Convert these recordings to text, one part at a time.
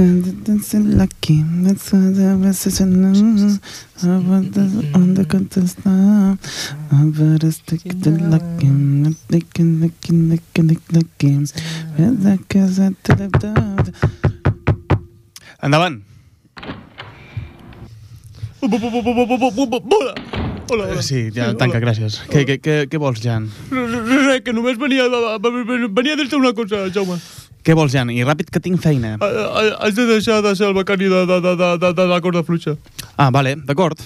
Lucky, that's why the message I want on the contestar. But I stick to lucky. And that cause I tell them Endavant. Hola. Sí, ja Sí, tanca, hola. gràcies. Què, què, què, què vols, Jan? Res, que només venia, venia a dir-te una cosa, Jaume. Què vols, Jan? I ràpid, que tinc feina. Ha- ha- Has de deixar de ser el becari de, de, de, de, de, de la corda fluixa. Ah, vale, d'acord.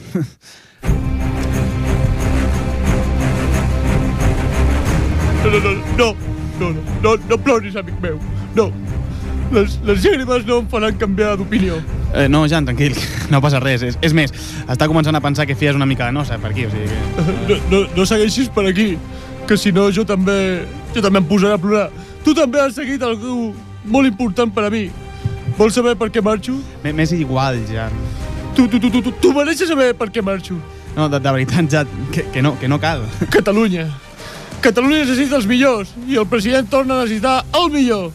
No, no, no, no, no, no, no, no ploris, amic meu. No. Les, les llàgrimes no em faran canviar d'opinió. Eh, no, Jan, tranquil, no passa res. És, és més, està començant a pensar que fies una mica de nosa per aquí, o sigui que... No, no, no segueixis per aquí, que si no jo també, jo també em posaré a plorar. Tu també has seguit algú molt important per a mi. Vols saber per què marxo? M'és igual, Jan. Tu, tu, tu, tu, tu, tu mereixes saber per què marxo. No, de, de veritat, Jan, que, que, no, que no cal. Catalunya. Catalunya necessita els millors i el president torna a necessitar el millor.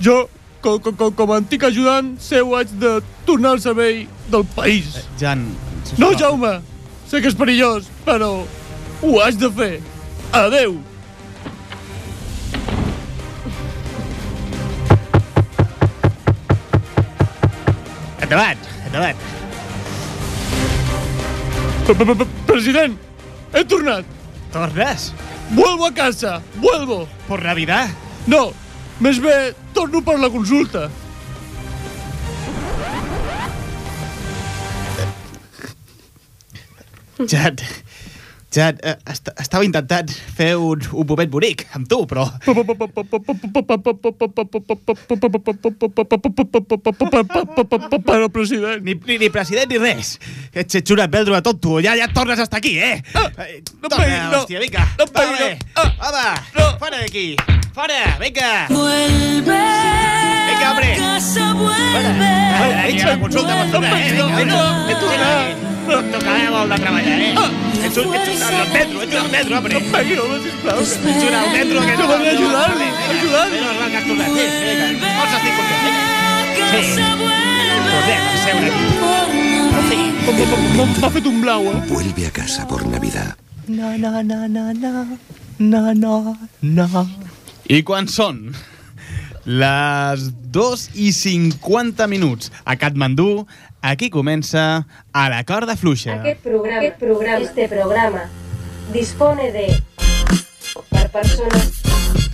Jo, com, com, com, com a antic ajudant, seu haig de tornar al servei del país. Jan, No, Jaume, sé que és perillós, però ho haig de fer. Adeu. Endavant, endavant. P- p- p- President, he tornat. Tornes? Vuelvo a casa, vuelvo. Por Navidad? No, més bé, torno per la consulta. Jan, Jan, eh, est estava intentant fer un, un moment bonic amb tu, però... Però, president... Ni, ni, ni president ni res. Ets, ets una de tonto. Ja, ja et tornes hasta aquí, eh? Eh, no Torna, pegui, no. hòstia, vinga. No pegui, no. Ah. Home, No. fora d'aquí. Fora, vinga. Vuelve. Venga, hombre. Casa vuelve. Fora, aquí a la consulta pots tocar, eh? Vinga, No, vinga. no, un no. No et tocarà molt de treballar, eh? Ets un, ets un al metro, ets un al metro, hombre. Pegui, home, sisplau. Ets un al metro que No volia ajudar-li, ajudar-li. No, has tornat. Sí, vinga. Pots estar content, vinga. Vuelve. Tornem a seure aquí. Sí. M'ha fet un blau, eh? Vuelve a casa por Navidad. No, no, no, no, no. No, no, no. I quan són? Les 2 i 50 minuts a Katmandú, aquí comença a la corda fluixa. Aquest programa, aquest programa, este programa dispone de per persones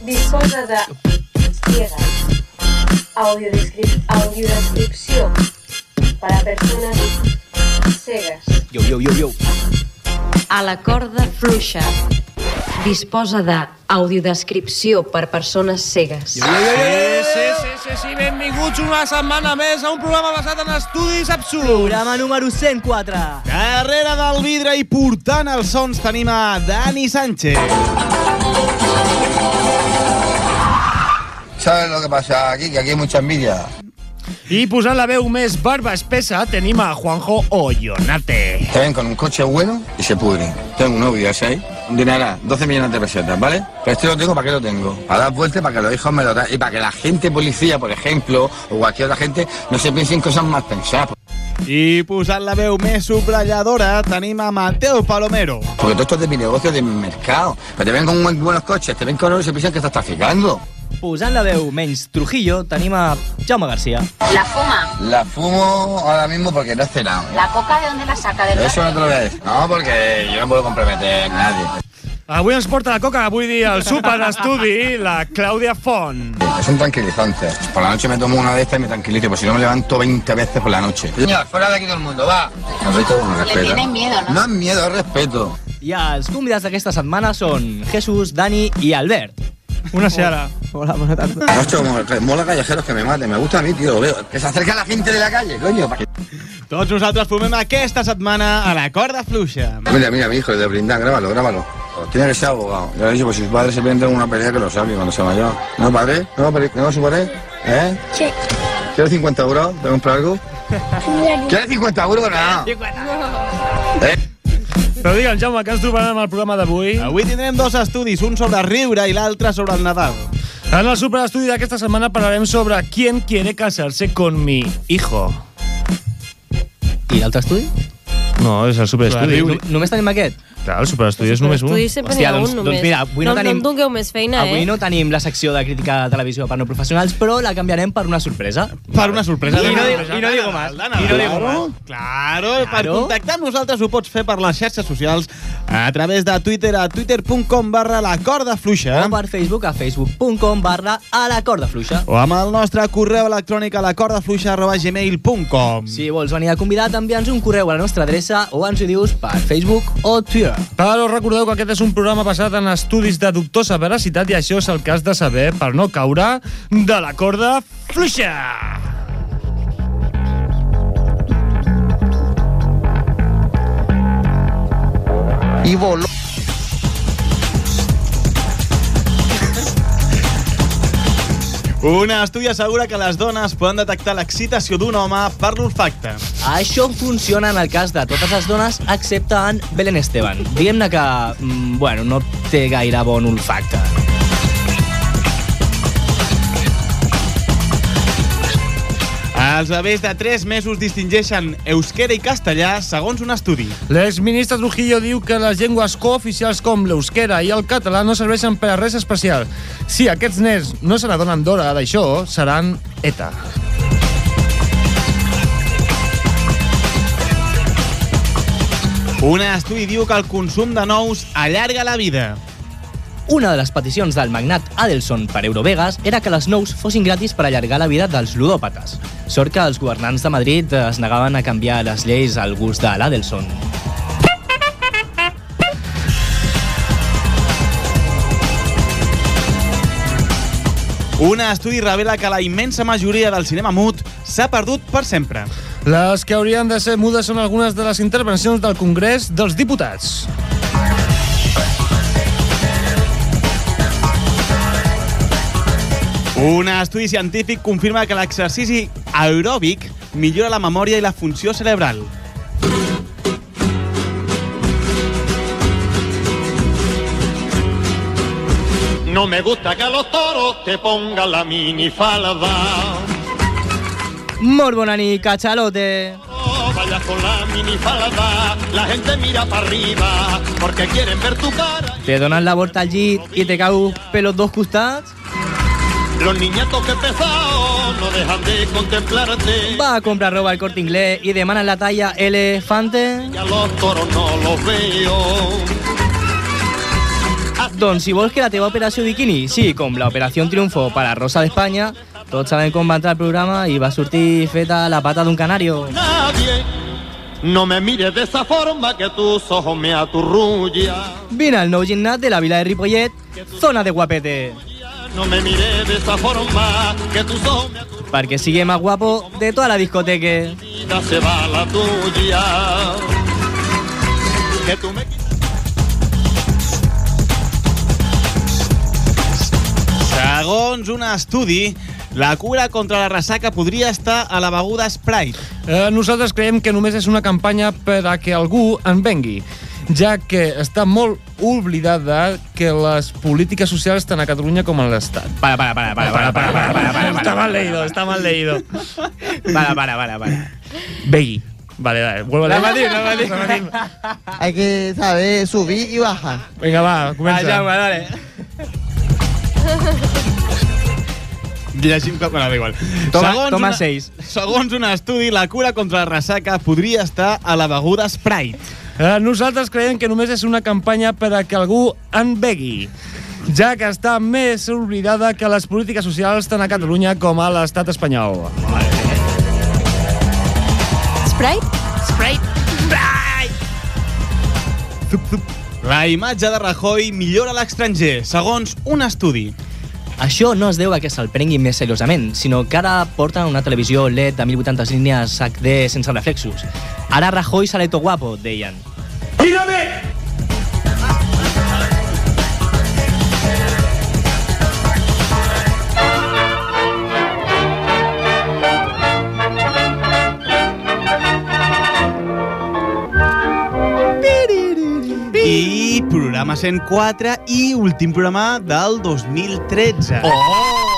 disposa de ciegas audiodescrip, audiodescripció per a persones cegues Yo, yo, yo, yo. A la corda fluixa. Disposa d'audiodescripció per persones cegues. Sí, sí, sí, sí, sí, benvinguts una setmana més a un programa basat en estudis absurds. Programa número 104. Darrere del vidre i portant els sons tenim a Dani Sánchez. ¿Sabes lo que pasa aquí? Que aquí hay mucha envidia. I posant la veu més barba espessa tenim a Juanjo Ollonate. Te ven con un coche bueno y se pudren. Tengo un novio ese dineral, 12 millones de pesetas, ¿vale? Pero este lo tengo, ¿para qué lo tengo? Para dar vueltas, para que los hijos me lo den. Y para que la gente policía, por ejemplo, o cualquier otra gente, no se piensen cosas más pensadas. I posant la veu més subratlladora tenim a Mateo Palomero. Porque todo esto es de mi negocio, de mi mercado. Pero te ven con buen- buenos coches, te ven con oro y se piensan que estás traficando. Posant la veu menys Trujillo, tenim a Jaume Garcia. La fuma, La fumo ahora mismo porque no he cenado. la coca de dónde la saca del Eso no te lo voy a decir. No, porque yo no puedo comprometer a nadie. Avui ens porta la coca, vull dir, el super estudi, la Clàudia Font. Es un tranquilizante. Por la noche me tomo una de estas y me tranquilizo, pues si no me levanto 20 veces por la noche. Señor, fuera de aquí todo el mundo, va. Respeto, no respeto. tienen miedo, ¿no? No es miedo, es respeto. I els convidats d'aquesta setmana són Jesús, Dani i Albert. Una seara. Hola, bona tarda. Macho, mola- mola callejeros que me maten. Me gusta a mí, tío, lo veo. Que se acerca la gente de la calle, coño. que- Tots nosaltres formem aquesta setmana a la corda fluixa. Mira, mira, mi hijo, el de brindar, grábalo, grábalo. Tiene que ser abogado. Ya le he dicho, pues si su padre se pierde en una pelea que lo sabe cuando sea mayor. ¿No, padre? ¿No, padre? ¿No, su padre? ¿Eh? Sí. ¿Quieres 50 euros? ¿Te comprar algo? ¿Quieres 50 euros? No. ¿Eh? Però digue'm, Jaume, què ens trobarem al programa d'avui? Avui tindrem dos estudis, un sobre riure i l'altre sobre el Nadal. En el superestudi d'aquesta setmana parlarem sobre quién quiere casarse con mi hijo. I l'altre estudi? No, és el superestudi. No, només tenim aquest? Clar, el superestudi és només un. Estudis sempre Hòstia, ha doncs- un doncs només. mira, avui no no, tenim- no em dongueu més feina, Avui eh? no tenim la secció de crítica de televisió per no professionals, però la canviarem per una sorpresa. Per una sorpresa. I no, i no digo más. I no digo Claro, más. claro, per Claro. contactar amb nosaltres ho pots fer per les xarxes socials a través de Twitter a twitter.com barra la corda fluixa O per Facebook a facebook.com barra a la corda fluixa. o amb el nostre correu electrònic a la corda fluixa arroba gmail.com Si vols venir a convidat, envia'ns un correu a la nostra adreça o ens ho dius per Facebook o Twitter. Però recordeu que aquest és un programa basat en estudis de dubtosa veracitat i això és el que has de saber per no caure de la corda fluixa. Y voló. Un estudi assegura que les dones poden detectar l'excitació d'un home per l'olfacte. Això funciona en el cas de totes les dones, excepte en Belén Esteban. Diguem-ne que, mm, bueno, no té gaire bon olfacte. Els bebès de 3 mesos distingeixen euskera i castellà segons un estudi. L'exministre Trujillo diu que les llengües cooficials com l'euskera i el català no serveixen per a res especial. Si aquests nens no se n'adonen d'hora d'això, seran ETA. Un estudi diu que el consum de nous allarga la vida. Una de les peticions del magnat Adelson per Eurovegas era que les nous fossin gratis per allargar la vida dels ludòpates. Sort que els governants de Madrid es negaven a canviar les lleis al gust de l'Adelson. Un estudi revela que la immensa majoria del cinema mut s'ha perdut per sempre. Les que haurien de ser mudes són algunes de les intervencions del Congrés dels Diputats. Un estudi científic confirma que l'exercici aeròbic millora la memòria i la funció cerebral. No me gusta que a los toros te pongan la minifalda. Molt bona nit, cachalote! Vayas con la minifalda, la gente mira para arriba porque quieren ver tu cara. Te donen la volta al llit i te cau pelos dos costats? Los niñatos que pesados no dejan de contemplarte. Va a comprar roba al corte inglés y demanan la talla elefante? Y a los toros no los veo. Doncs si vols que la teva operació bikini sigui com l'operació Triunfo per a Rosa d'Espanya, tots sabem com va entrar el programa i va sortir feta la pata d'un canario. Nadie. No me mires de esa forma que tus ojos me aturrullan. Vine al nou gimnàs de la vila de Ripollet, zona de guapete, No me mires de esa forma que tus ojos me aturrullan. perquè sigui más guapo de toda la discoteca. Se va la tuya. Que tú me Segons un estudi, la cura contra la ressaca podria estar a la beguda Sprite. Eh, nosaltres creiem que només és una campanya per a que algú en vengui, ja que està molt oblidada que les polítiques socials tant a Catalunya com a l'Estat. Para, para, para, para, para, para, para, para, para, Está mal leído, está mal leído. para, para, para, para. Vegui. Vale, vale, vuelvo a leer. Repetim, repetim. Repetim. Hay que saber subir y bajar. Vinga, va, comença. Ah, Jaume, dale. Llegim. Bueno, da igual. Toma- segons toma una, seis. Segons un estudi, la cura contra la ressaca podria estar a la beguda Sprite. Eh, nosaltres creiem que només és una campanya per a que algú en begui, ja que està més oblidada que les polítiques socials tant a Catalunya com a l'estat espanyol. Sprite? La imatge de Rajoy millora a l'estranger, segons un estudi. Això no es deu a que se'l prenguin més seriosament, sinó que ara porten una televisió LED de 1080 línies HD sense reflexos. Ara Rajoy sale to guapo, deien. I programa programa 104 i últim programa del 2013. Oh!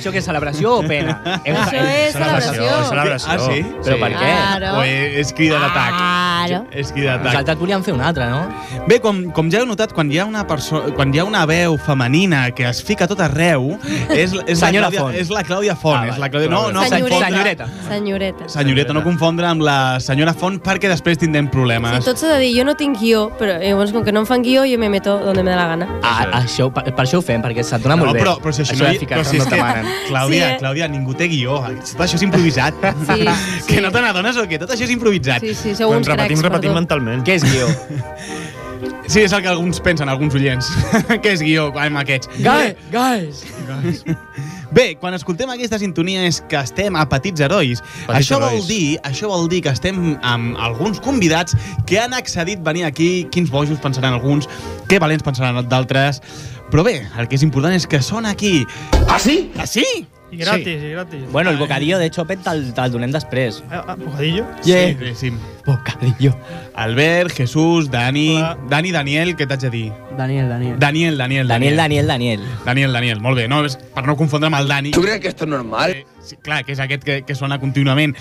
Això què és celebració o pena? Això és celebració. celebració. Ah, sí? Però per què? Claro. O és crida d'atac? Claro. És crida d'atac. Nosaltres volíem fer un altre, no? Bé, com, com ja heu notat, quan hi ha una persona, quan hi ha una veu femenina que es fica tot arreu, és, és, Senyora la, Clàudia, Font. és la Clàudia Font. Ah, és la. Clàudia, no, no, Senyoreta. Senyoreta. Senyoreta. Senyoreta, no confondre amb la senyora Font perquè després tindrem problemes. Sí, tot s'ha de dir, jo no tinc guió, però llavors com que no em fan guió, jo me meto donde me da la gana. Ah, això, per, per això ho fem, perquè se't dona molt no, bé. però, però si això, això no, ficar però si no és que. Clàudia, Sí, eh? Clàudia, ningú té guió. Tot això és improvisat. Sí, que sí. no te n'adones o què? Tot això és improvisat. Sí, sí, sou Quan uns repetim, cracs, repetim perdó. mentalment. Què és guió? Sí, és el que alguns pensen, alguns oients. que és guió, amb aquests. Guys, guys! Bé, quan escoltem aquesta sintonia és que estem a Petits Herois. Petits això vol Herois. dir, això vol dir que estem amb alguns convidats que han accedit venir aquí. Quins bojos pensaran alguns, que valents pensaran d'altres. Però bé, el que és important és que són aquí. ¿Ah, sí? Ah, sí? I gratis, i gratis. Bueno, el bocadillo de Chopet te'l te'l donem després. Ah, ah, bocadillo? Yeah. Sí, sí. Bocadillo. Albert, Jesús, Dani... Hola. Dani, Daniel, què t'haig de dir? Daniel, Daniel. Daniel, Daniel, Daniel, Daniel, Daniel. Daniel, Daniel, molt bé. No, és per no confondre amb el Dani. ¿Tú crees que esto es normal? Eh, sí, clar, que és aquest que, que sona contínuament.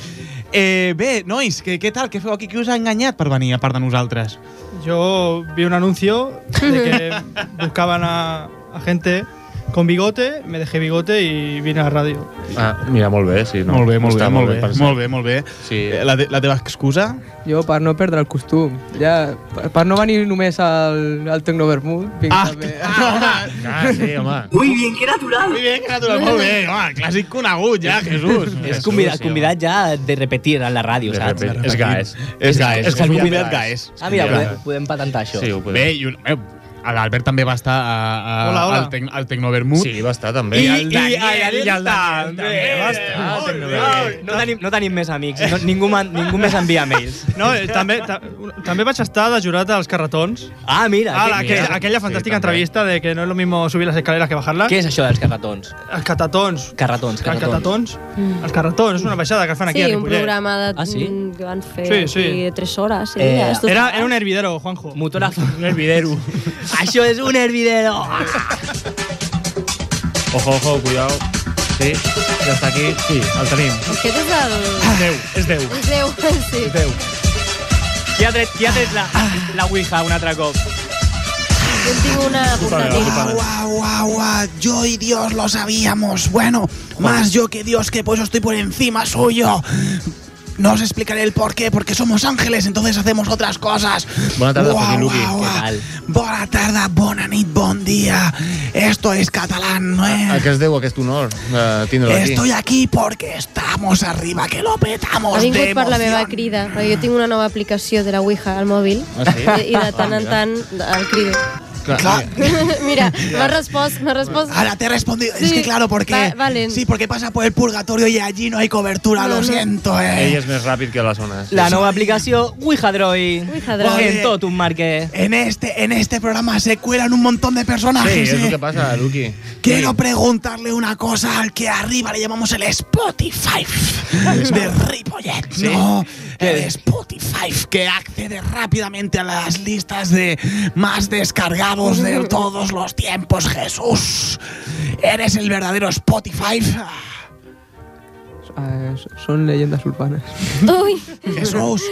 Eh, bé, nois, què, què tal? Què feu aquí? Qui us ha enganyat per venir, a part de nosaltres? Yo vi un anuncio de que buscaban a, a gente con bigote, me dejé bigote y vine a la radio. Ah, mira, molt bé, sí. No, molt bé, molt Està bé, molt bé, molt bé, molt bé. Sí. Eh, La, te- la teva excusa? Jo, per no perdre el costum. Ja, per, per no venir només al, al Tecnovermut, vinc Ah, també. Ah, sí, home. Muy bien, que natural, molt bé. Home, clàssic conegut ja, Jesús. És convidat, convidat ja de repetir a la ràdio, De saps? És gaes. És gaes, és, convidat gaes. Ah, mira, podem, podem patentar això. Sí, ho podem. Bé, i un, eh, l'Albert també va estar a, a, Hola, hola. al, tec, al Tecnovermut. Sí, va estar també. I, I- el i- Daniel, i el i el Daniel també. també va estar. Bé. No tenim, no tenim més amics, no, ningú, man, ningú més envia mails. No, eh, també, ta, també vaig estar de jurat als carretons. Ah, mira, Ah, què, la, que, mira. aquella fantàstica Sí, entrevista de que no es lo mismo subir las escaleras que bajarlas. què és això dels carratons? Els catatons. Carratons, Els carratons. catatons. Mm. Els carretons, és una baixada que fan aquí Sí, a un Ripollet. programa de, Ah, sí? que van fer Sí, sí. aquí de tres hores. Sí, Eh, Era, era un hervidero, Juanjo. Motor a... Un hervidero. Això és un hervidero! Ojo, ojo, cuidado. Sí, ja està aquí. Sí, el tenim. Aquest és el... Déu, és Déu. És Déu, sí. Déu. Qui ha tret, qui ha tret la, la Ouija un altre cop? En tinc una portàtil. Guau, guau, guau, yo y Dios lo sabíamos. Bueno, más yo que Dios, que pues estoy por encima suyo. No os explicaré el por qué, porque somos ángeles, entonces hacemos otras cosas. Joaquín Luqui. guau, Què guau. tal? Bona tarda, bona nit, bon día. Esto es catalán, ¿no A es? què es deu aquest honor de tindre'l aquí? Estoy aquí porque estamos arriba, que lo petamos Ha de vingut per la meva crida, perquè jo tinc una nova aplicació de la Ouija al mòbil Ah, sí? i, i de tant en tant el crido. Mira, respost, m'ha respost... Ahora te he respondido. es Sí, que claro, porque. va-. Sí, porque pasa por el purgatorio y allí no hay cobertura, No, lo no. siento, eh. Ell és més ràpid que les zones. La nova aplicació. Ouija Droid. En tot un marque. En este, en este programa se cuelan un montón de Sí, personajes. és el eh. que passa, Luqui. Quiero preguntarle una cosa al que arriba le llamamos el Spotify de Ripollet, ¿no? El Spotify que accede rápidamente a las listas de más de todos los tiempos, Jesús. ¿Eres el verdadero Spotify? Eh, són leyendas urbanas. Jesús,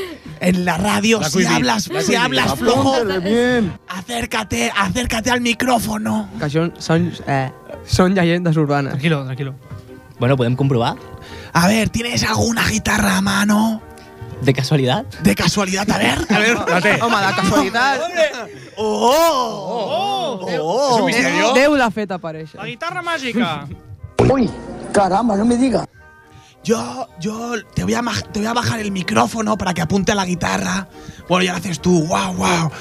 en la radio, La si hablas, la si hablas flojo, bien. acércate, acércate al micrófono. Que són, eh, són llegendes urbanes. Tranquilo, tranquilo. Bueno, podem comprovar? A ver, ¿tienes alguna guitarra a mano? De casualitat? De casualidad, a ver. A ver, La té. Home, de casualitat. ¡Oh! Oh! ¿Es un misterio? Déu l'ha fet aparèixer. La guitarra mágica. Yo, yo te voy, a, te voy a bajar el micrófono para que apunte a la guitarra. Bueno, ya lo haces tú. Wow, wow.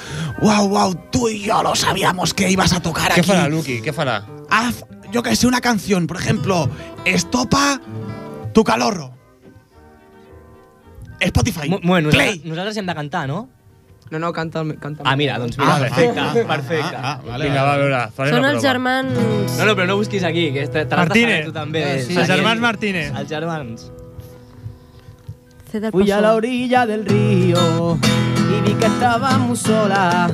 Wow, wow. Tú y yo lo sabíamos que ibas a tocar Què aquí. farà, Luqui? Què farà? Haz, yo que sé, una canción. Por ejemplo, Estopa tu calorro. Spotify. Mo- Bueno, Play. nosaltres, hem de cantar, no? No, no, canta. Canta Ah, mira, doncs mira, Ah, perfecte, perfecte. Ah, vale, Vinga, va, a veure, farem són els germans... No, no, però no busquis aquí, que te, te l'has de Martínez. saber tu també. Eh, sí. Els germans Martínez. Els germans. Fui a la orilla del río y vi que estaba muy sola.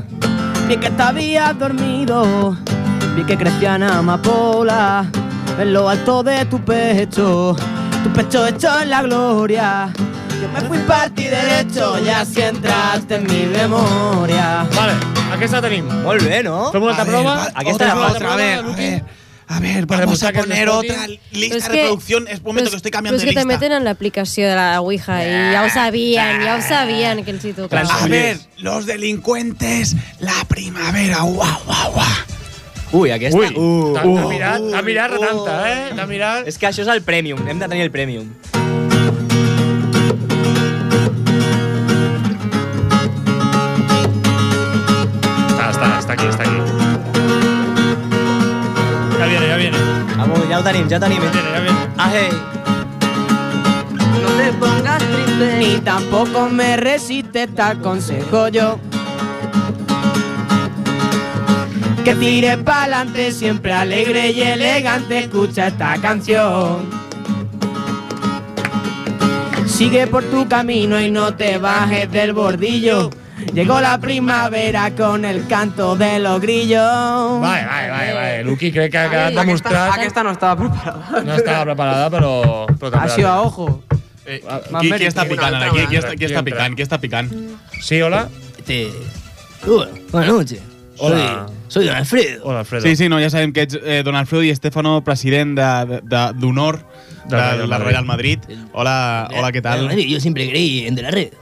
Vi que te habías dormido, vi que crecían amapolas en lo alto de tu pecho, tu pecho hecho en la gloria. Me fui parti derecho y así entraste en mi memoria. Vale, aquesta tenim. Molt bé, no? Fem una altra prova. va, Aquesta otra, era otra, fàcil. a ver, a ver. A ver, vamos a es poner otra lista Pero es de que- reproducción. Es momento Pero que estoy Pero cambiando es de que te lista. meten en la aplicació de la Ouija y ya ho sabían, ya ho sabían que hi tocava. A ver, los delincuentes, la primavera, guau, guau, guau. Ui, aquesta... Ui, uh, t'ha mirat, t'ha mirat retanta, eh? T'ha mirat... És que això és el Premium, hem de tenir el Premium. Està, aquí, està aquí. Ya viene, ya viene. Vamos, ja ho tenim, ja ho tenim. Ya viene, ya viene. Ah, hey. No te pongas triste, ni tampoco me resistes, te aconsejo yo. Que tires pa'lante, siempre alegre y elegante, escucha esta canción. Sigue por tu camino y no te bajes del bordillo. Llegó la primavera con el canto de los grillos. Vale, vale, vale, vale. Luqui crec que ha quedat demostrat... Aquesta no estava preparada. No estava preparada, però... però també Ha sido a ojo. Eh, Más qui, qui està picant ara? Qui, qui, està, qui està picant? Qui està picant? Sí, hola? Este... Bueno, buenas noches. Hola. Soy, soy Don Alfredo. Hola, Alfredo. Sí, sí, no, ja sabem que ets eh, Don Alfredo i Estefano, president de- de- d'honor de, de, Del de Real la Madrid. Real Madrid. Hola, hola, què tal? Yo siempre creí en De la Red.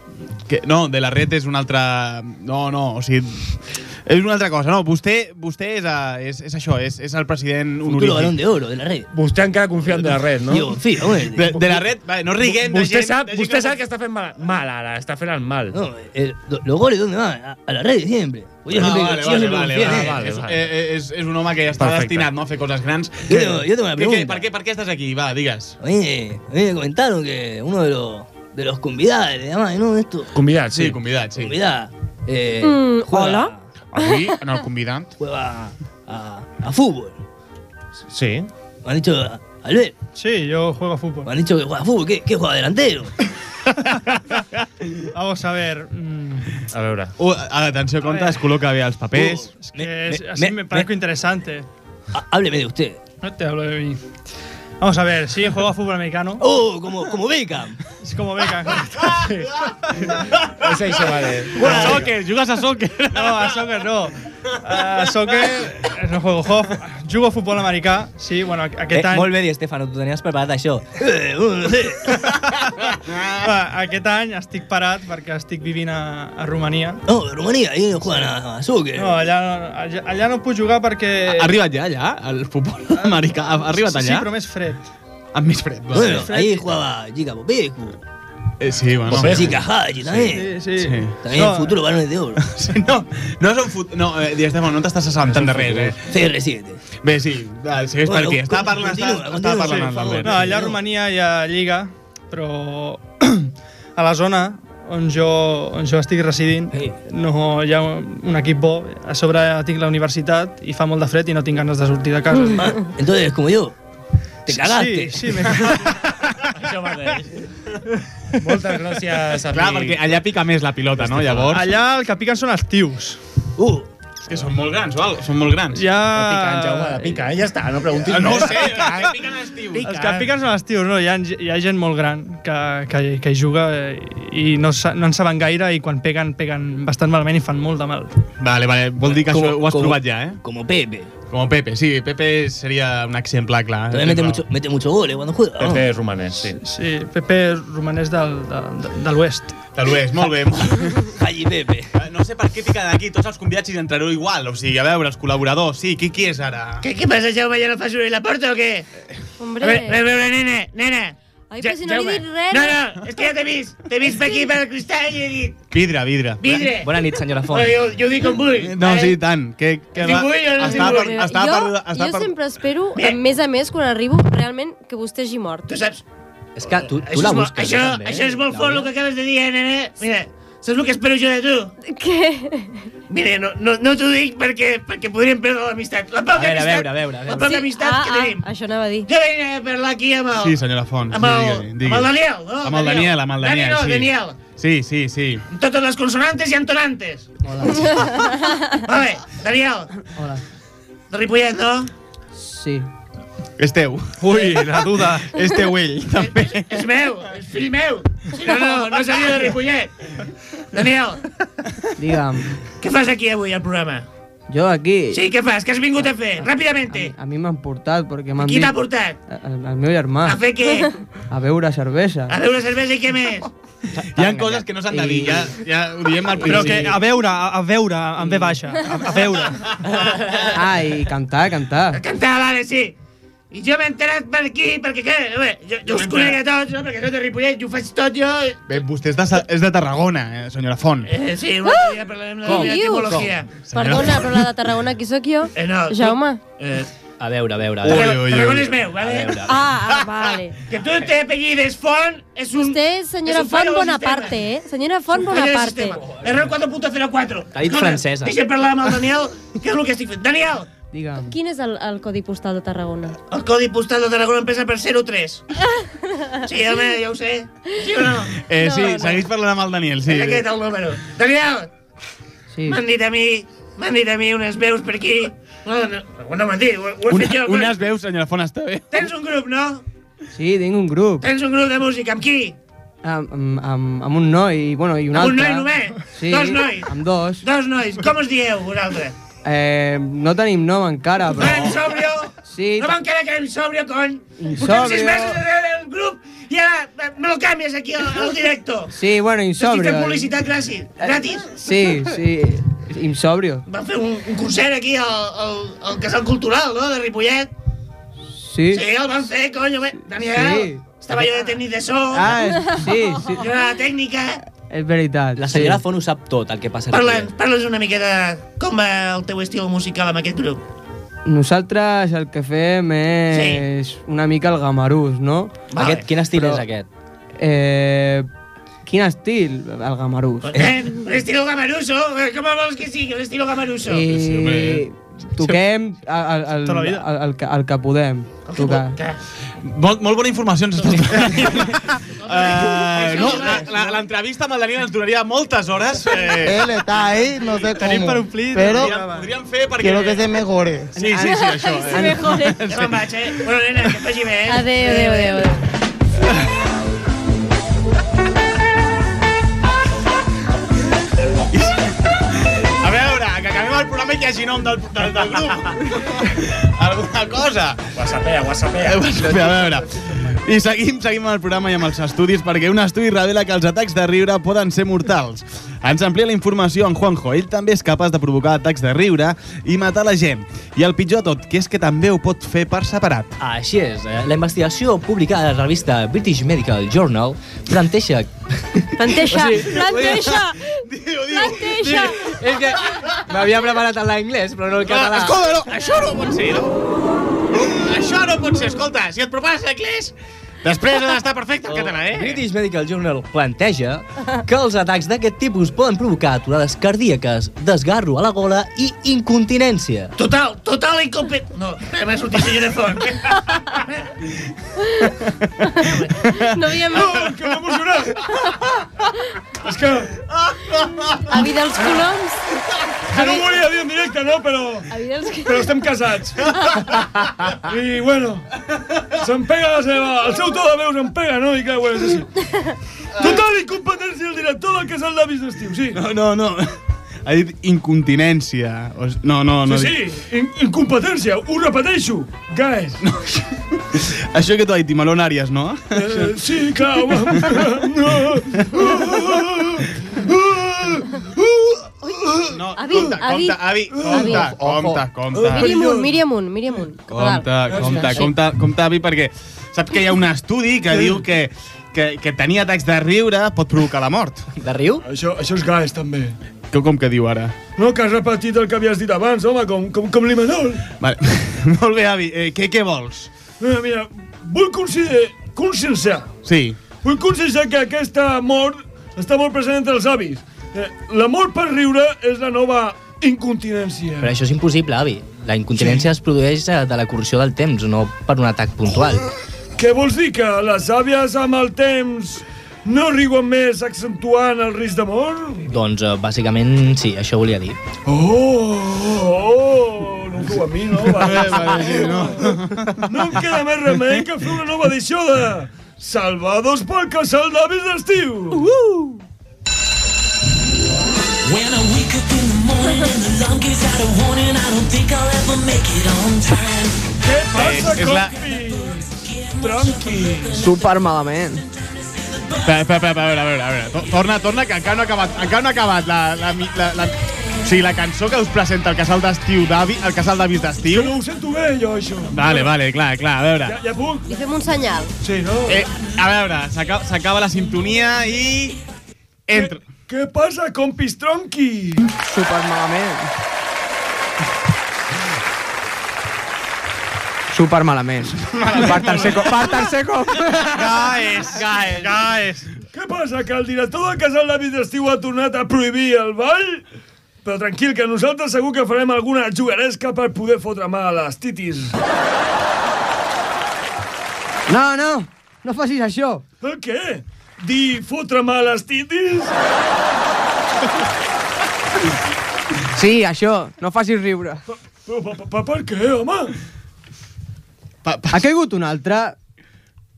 Que, no, de la red és una altra... No, no, o sigui... És una altra cosa, no. Vostè, vostè és, a, és, és això, és, és el president Futuro balón honorífic. de oro de la Red. Vostè encara confia en De la Red, no? Yo confío, hombre. De, de la red, vale, no riguem de Vostè gent... sap, de gent vostè que- sap que està fent mal, mal ara, està fent el mal. No, el- lo- los goles, ¿dónde van? A, a la red siempre. Yo Ah, vale, vale, vale, vale, vale, és, vale. eh, és, és un home que està Perfecte. destinat no, a fer coses grans. Tengo, yo tengo una Què, què, pregunta. per, què, per què estàs aquí? Va, digues. A mí, a mí me comentaron que uno de los, de los convidados, además, ¿no? Esto, Convidat, Sí, sí. convidat, sí. convidada, eh, Mm, juega, hola. En el convidat. juega a, a fútbol. Sí. Me han dicho, Albert, Sí, yo juego a me fútbol. han dicho que juega a fútbol. ¿Qué, qué juega delantero? Vamos a ver. mm, A veure. Uh, atenció, compte, es col·loca bé els papers. es Me- que es- me- así me- me, parezco interesante. Hábleme de usted. No te hablo de mí. Vamos a ver, sí, juego a fútbol americano. Oh, como, como Beckham. Es como Beckham. És això, vale. A soccer, jugues a soccer. No, a soccer no. A soccer no juego. Juego, jugo a futbol americà. Sí, bueno, aquest Eh, any... molt bé, Di Stefano, tu tenies preparat això. Eh, uh, no sé. Va, aquest any estic parat perquè estic vivint a, a Romania. No, de Rumanía, ahí no juegan a, a soccer. No, allà, allà, allà no puc jugar perquè... Ha arribat ja, allà, el futbol americà? Ha arribat Sí, allà? però més fred. Amb més fred. va. Bueno, ahí jugaba Giga Popescu, Eh, sí, bueno. Giga Haji también. Sí, sí. Sí. También No. futuro balones de oro. Sí, no, no són fut... No, eh, Di Estefano, no t'estàs assabentant de res, eh? CR7. Bé, sí, va, segueix per Bueno, aquí. Estava continua, parlant, estava, continua, estava continua, parlant sí, amb. No, allà a Romania hi ha Lliga, però a la zona on jo, on jo estic residint Sí. no hi ha un equip bo. A sobre tinc la universitat i fa molt de fred i no tinc ganes de sortir de casa. Ah, entonces, como yo, te cagaste. Sí, sí, me Això mateix. Moltes gràcies, amic. Clar, perquè allà pica més la pilota, no? Llavors... Allà el que piquen són els tios. Uh, És que són molt grans, o algo, són molt grans. Ja... De picant, Jaume, de picant. Ja està, no preguntis Ah, no sé, Picant. que piquen els tios. Els que piquen són els tios, no? Hi ha, hi ha gent molt gran que, que, que hi juga eh, i no, no en saben gaire i quan peguen, peguen bastant malament i fan molt de mal. Vale, vale, vol dir que Como- això ho has como- provat ja, eh? como Pepe. Com Pepe, sí, Pepe seria un exemple clar. También mete mucho, mete mucho goles cuando juega. ¿no? Pepe és romanès, sí. Sí, Pepe romanès del, de, de, de l'oest. De l'oest, molt bé. Haji Pepe. No sé per què piquen aquí tots els convidats i entrareu igual. O sigui, a veure, els col·laboradors, sí, qui, qui és ara? Què, què passa, Jaume? Ja no fas soroll a la porta o què? Hombre. A veure, a veure, nena, nena. Ai, Ja- però si no li Jaume. he dit res. No, no, és que ja t'he vist. T'he vist per aquí, per el cristall, i he dit... Vidre, vidre. Vidre. Bona nit, senyora Font. Bueno, jo, jo dic com vull. No, eh? sí, i tant. Que, que Sí vull o no estava vull? per, estava jo, per, estava jo per, sempre espero, Bé. a més a més, quan arribo, realment, que vostè hagi mort. Tu saps... És que tu, tu Això la busques, això, jo, també, això és molt eh, fort el que acabes de dir, eh, nena. Mira, saps el que espero jo de tu? Què? Mira, no, no, no t'ho dic perquè, perquè podríem perdre l'amistat. La poca A veure, a amistat, veure, a veure, a la veure. poca amistat ah, que tenim. ah, això anava a dir. Jo vinc a parlar aquí amb el... Sí, senyora Font. amb el, sí, digui, digui. amb el Daniel, no? Amb el Daniel, amb el Dani, Daniel, no, sí. Daniel. Sí, sí, sí. Totes les consonantes i entonantes. Vale, Daniel. Hola. De Ripollet, no? Sí. És teu. Ui, la duda. És teu ell, també. És meu, és fill meu. Si no, no, no seria de Ripollet. Daniel, Digue'm, què fas aquí avui al programa? jo aquí... Sí, què fas? Què has vingut a fer? Ràpidament. A mi m'han portat perquè m'han Qui dit... t'ha portat? El, el meu germà. A fer què? A beure cervesa. A beure cervesa i què més? Hi ha coses que no s'han de dir, ja, ja ho diem al Però principi. que a veure, a, a veure, en ve baixa. A, a veure. Ah, i cantar, cantar. Cantar, vale, sí. I jo m'he enterat per aquí, perquè què? Veure, jo, jo us conec a tots, no? Perquè soc de Ripollet, jo ho faig tot jo. Bé, vostè és de, Sa- és de Tarragona, eh, senyora Font. Eh, sí, un altre dia parlarem de la Com? etimologia. Perdona, però la de Tarragona, qui sóc jo? Eh, no, tu- Jaume? Eh, A veure, a veure. A Ui, veure. ui, Tarragona ui. és meu, vale? A veure. Ah, ah, vale. Que tu te apellides Font és un... Un fallo Font del Bonaparte, ¿eh? Señora Font Bonaparte. sistema. Error 4.04. T'ha dit francesa. Deixa'm parlar amb el Daniel, que és el que estic fent. Daniel, Digue'm. Quin és el, el codi postal de Tarragona? el codi postal de Tarragona empieza per 03. Sí, home, ja ho sé. Sí o no? Eh, sí, No, no. segueix parlant amb el Daniel, sí. És aquest el número. Daniel, Sí. m'han dit a mi, m'han dit a mi unes veus per aquí. No, no, no m'han dit, ho, ho he Una, fet jo. unes veus, senyora Font, està bé. Tens un grup, no? Sí, tinc un grup. Tens un grup de música. Amb qui? Amb, amb, amb, amb un noi, bueno, i un Amb un altre. noi només? Sí, Dos nois? amb dos. Dos nois. Com us dieu, vosaltres? Eh, no tenim nom encara, però... Quedem sobrio? Sí. No van quedar quedem sobrio, cony? Insòbrio. Portem sis mesos darrere del grup i ara eh, me lo canvies aquí al, al directo. Sí, bueno, Estic insobrio. fent publicitat gratis. Gratis. Sí, sí, insobrio. Van fer un, un concert aquí al, al, al Casal Cultural, no?, de Ripollet. Sí. Sí, el van fer, conyo. bé. Daniel, Sí. estava jo de tècnic de so. Ah, sí, sí, Jo era la tècnica. És veritat. La senyora sí. Font ho sap tot, el que passa Parla'ns, parla'ns una mica de com va el teu estil musical amb aquest grup. Nosaltres el que fem és una mica el gamarús, no? Vale. Aquest, quin estil Però- és aquest? Eh, quin estil? El gamarús. Eh, l'estil gamaruso, eh, com vols que sigui, l'estil gamaruso? I toquem el, el, el, el, el, que, el que podem tocar. Que- Molt, molt bona informació ens estàs donant. uh, no, la- la- l'entrevista amb el Daniel ens duraria moltes hores. Eh, Él está ahí, no sé Tenim cómo. per omplir. Pero podríem, podríem fer perquè... quiero que se mejore. Sí, sí, sí, això. Sí, eh? Ja me'n vaig, eh? Bueno, nena, que faci bé, eh? Adéu, adéu, adéu. adéu. Veure, que hi hagi nom del, del, del grup. Alguna cosa. Whatsappea, whatsappea. A veure. I seguim, seguim amb el programa i amb els estudis perquè un estudi revela que els atacs de riure poden ser mortals. Ens amplia la informació en Juanjo. Ell també és capaç de provocar atacs de riure i matar la gent. I el pitjor tot, que és que també ho pot fer per separat. Així és, eh? la investigació publicada a la revista British Medical Journal planteja... Planteja, planteja, planteja. És que m'havia preparat en l'anglès, però no el català. Ah, escolta, no, això no pot ser, no? Això no pot ser, escolta, si et prepares l'anglès, després ha d'estar perfecte el català, eh? British Medical Journal planteja que els atacs d'aquest tipus poden provocar aturades cardíaques, desgarro a la gola i incontinència. Total, total incompet... No, m'ha sortit senyora Font. No havíem... No, que m'ha emocionat. És que A vida els coloms. jo no ho volia dir en directe, no? Però, però estem casats. I, bueno, se'm pega la seva... El seu to de veus em pega, no? I clar, bueno, és així. Total incompetència el director del casal d'avis d'estiu, sí. No, no, no. Ha dit incontinència. O No, no, no. Sí, sí, in incompetència, ho repeteixo. Guys. No. Això que t'ho ha dit Imalon Arias, no? Eh, sí, clar, home. No, Avi, compte, avi. compte, avi, compte, Avi. compte, compte. Miri amunt, miri amunt, miri amunt. Cap a Compte, compte, compte, compte, avi, perquè saps que hi ha un estudi que diu que, que, que tenir atacs de riure pot provocar la mort. De riu? Això, això és gas, també. Com, com que diu ara? No, que has repetit el que havies dit abans, home, com, com, com l'Imanol. Vale. Molt bé, avi. Eh, què, què vols? Mira, mira, vull conscienciar. Sí. Vull conscienciar que aquesta mort està molt present entre els avis. Eh, la mort per riure és la nova incontinència. Però això és impossible, avi. La incontinència es produeix eh, de la corrupció del temps, no per un atac puntual. Què vols dir? Que les àvies amb el temps no riuen més accentuant el risc de mort? Doncs, eh, bàsicament, sí, això volia dir. Oh, oh, oh, no feu a mi, no? Vale, vale, sí, no. No em queda més remei que fer una nova edició de Salvados pel casal d'avis d'estiu. Uh -huh. When I wake up in the morning and the alarm gives out a warning, I don't think I'll ever make it on time. Què passa, és la- compi? Tranqui. Super malament. Espera, espera, espera, a veure, a veure, a veure. To- Torna, torna, que encara no ha acabat, encara no ha acabat la, la, la, la, o sigui, la cançó que us presenta el casal d'estiu d'avi, el casal d'avis d'estiu. No ho sento bé, jo, això. Vale, vale, clar, clar, a veure. Ja, ja puc? Li fem un senyal. Sí, no? Eh, a veure, s'acaba la sintonia i... Entra. Què passa, compis tronqui? Super malament. Per tercer cop. Per tercer cop. Gaes, gaes, gaes. Què passa, que el director del casal d'avis d'estiu ha tornat a prohibir el ball? Però tranquil, que nosaltres segur que farem alguna jugaresca per poder fotre mà a les titis. No, no, no facis això. El què? Dir fotre mà a les titis? Sí, això. No facis riure. Però per què, home? Pa, pa. Ha caigut un altre?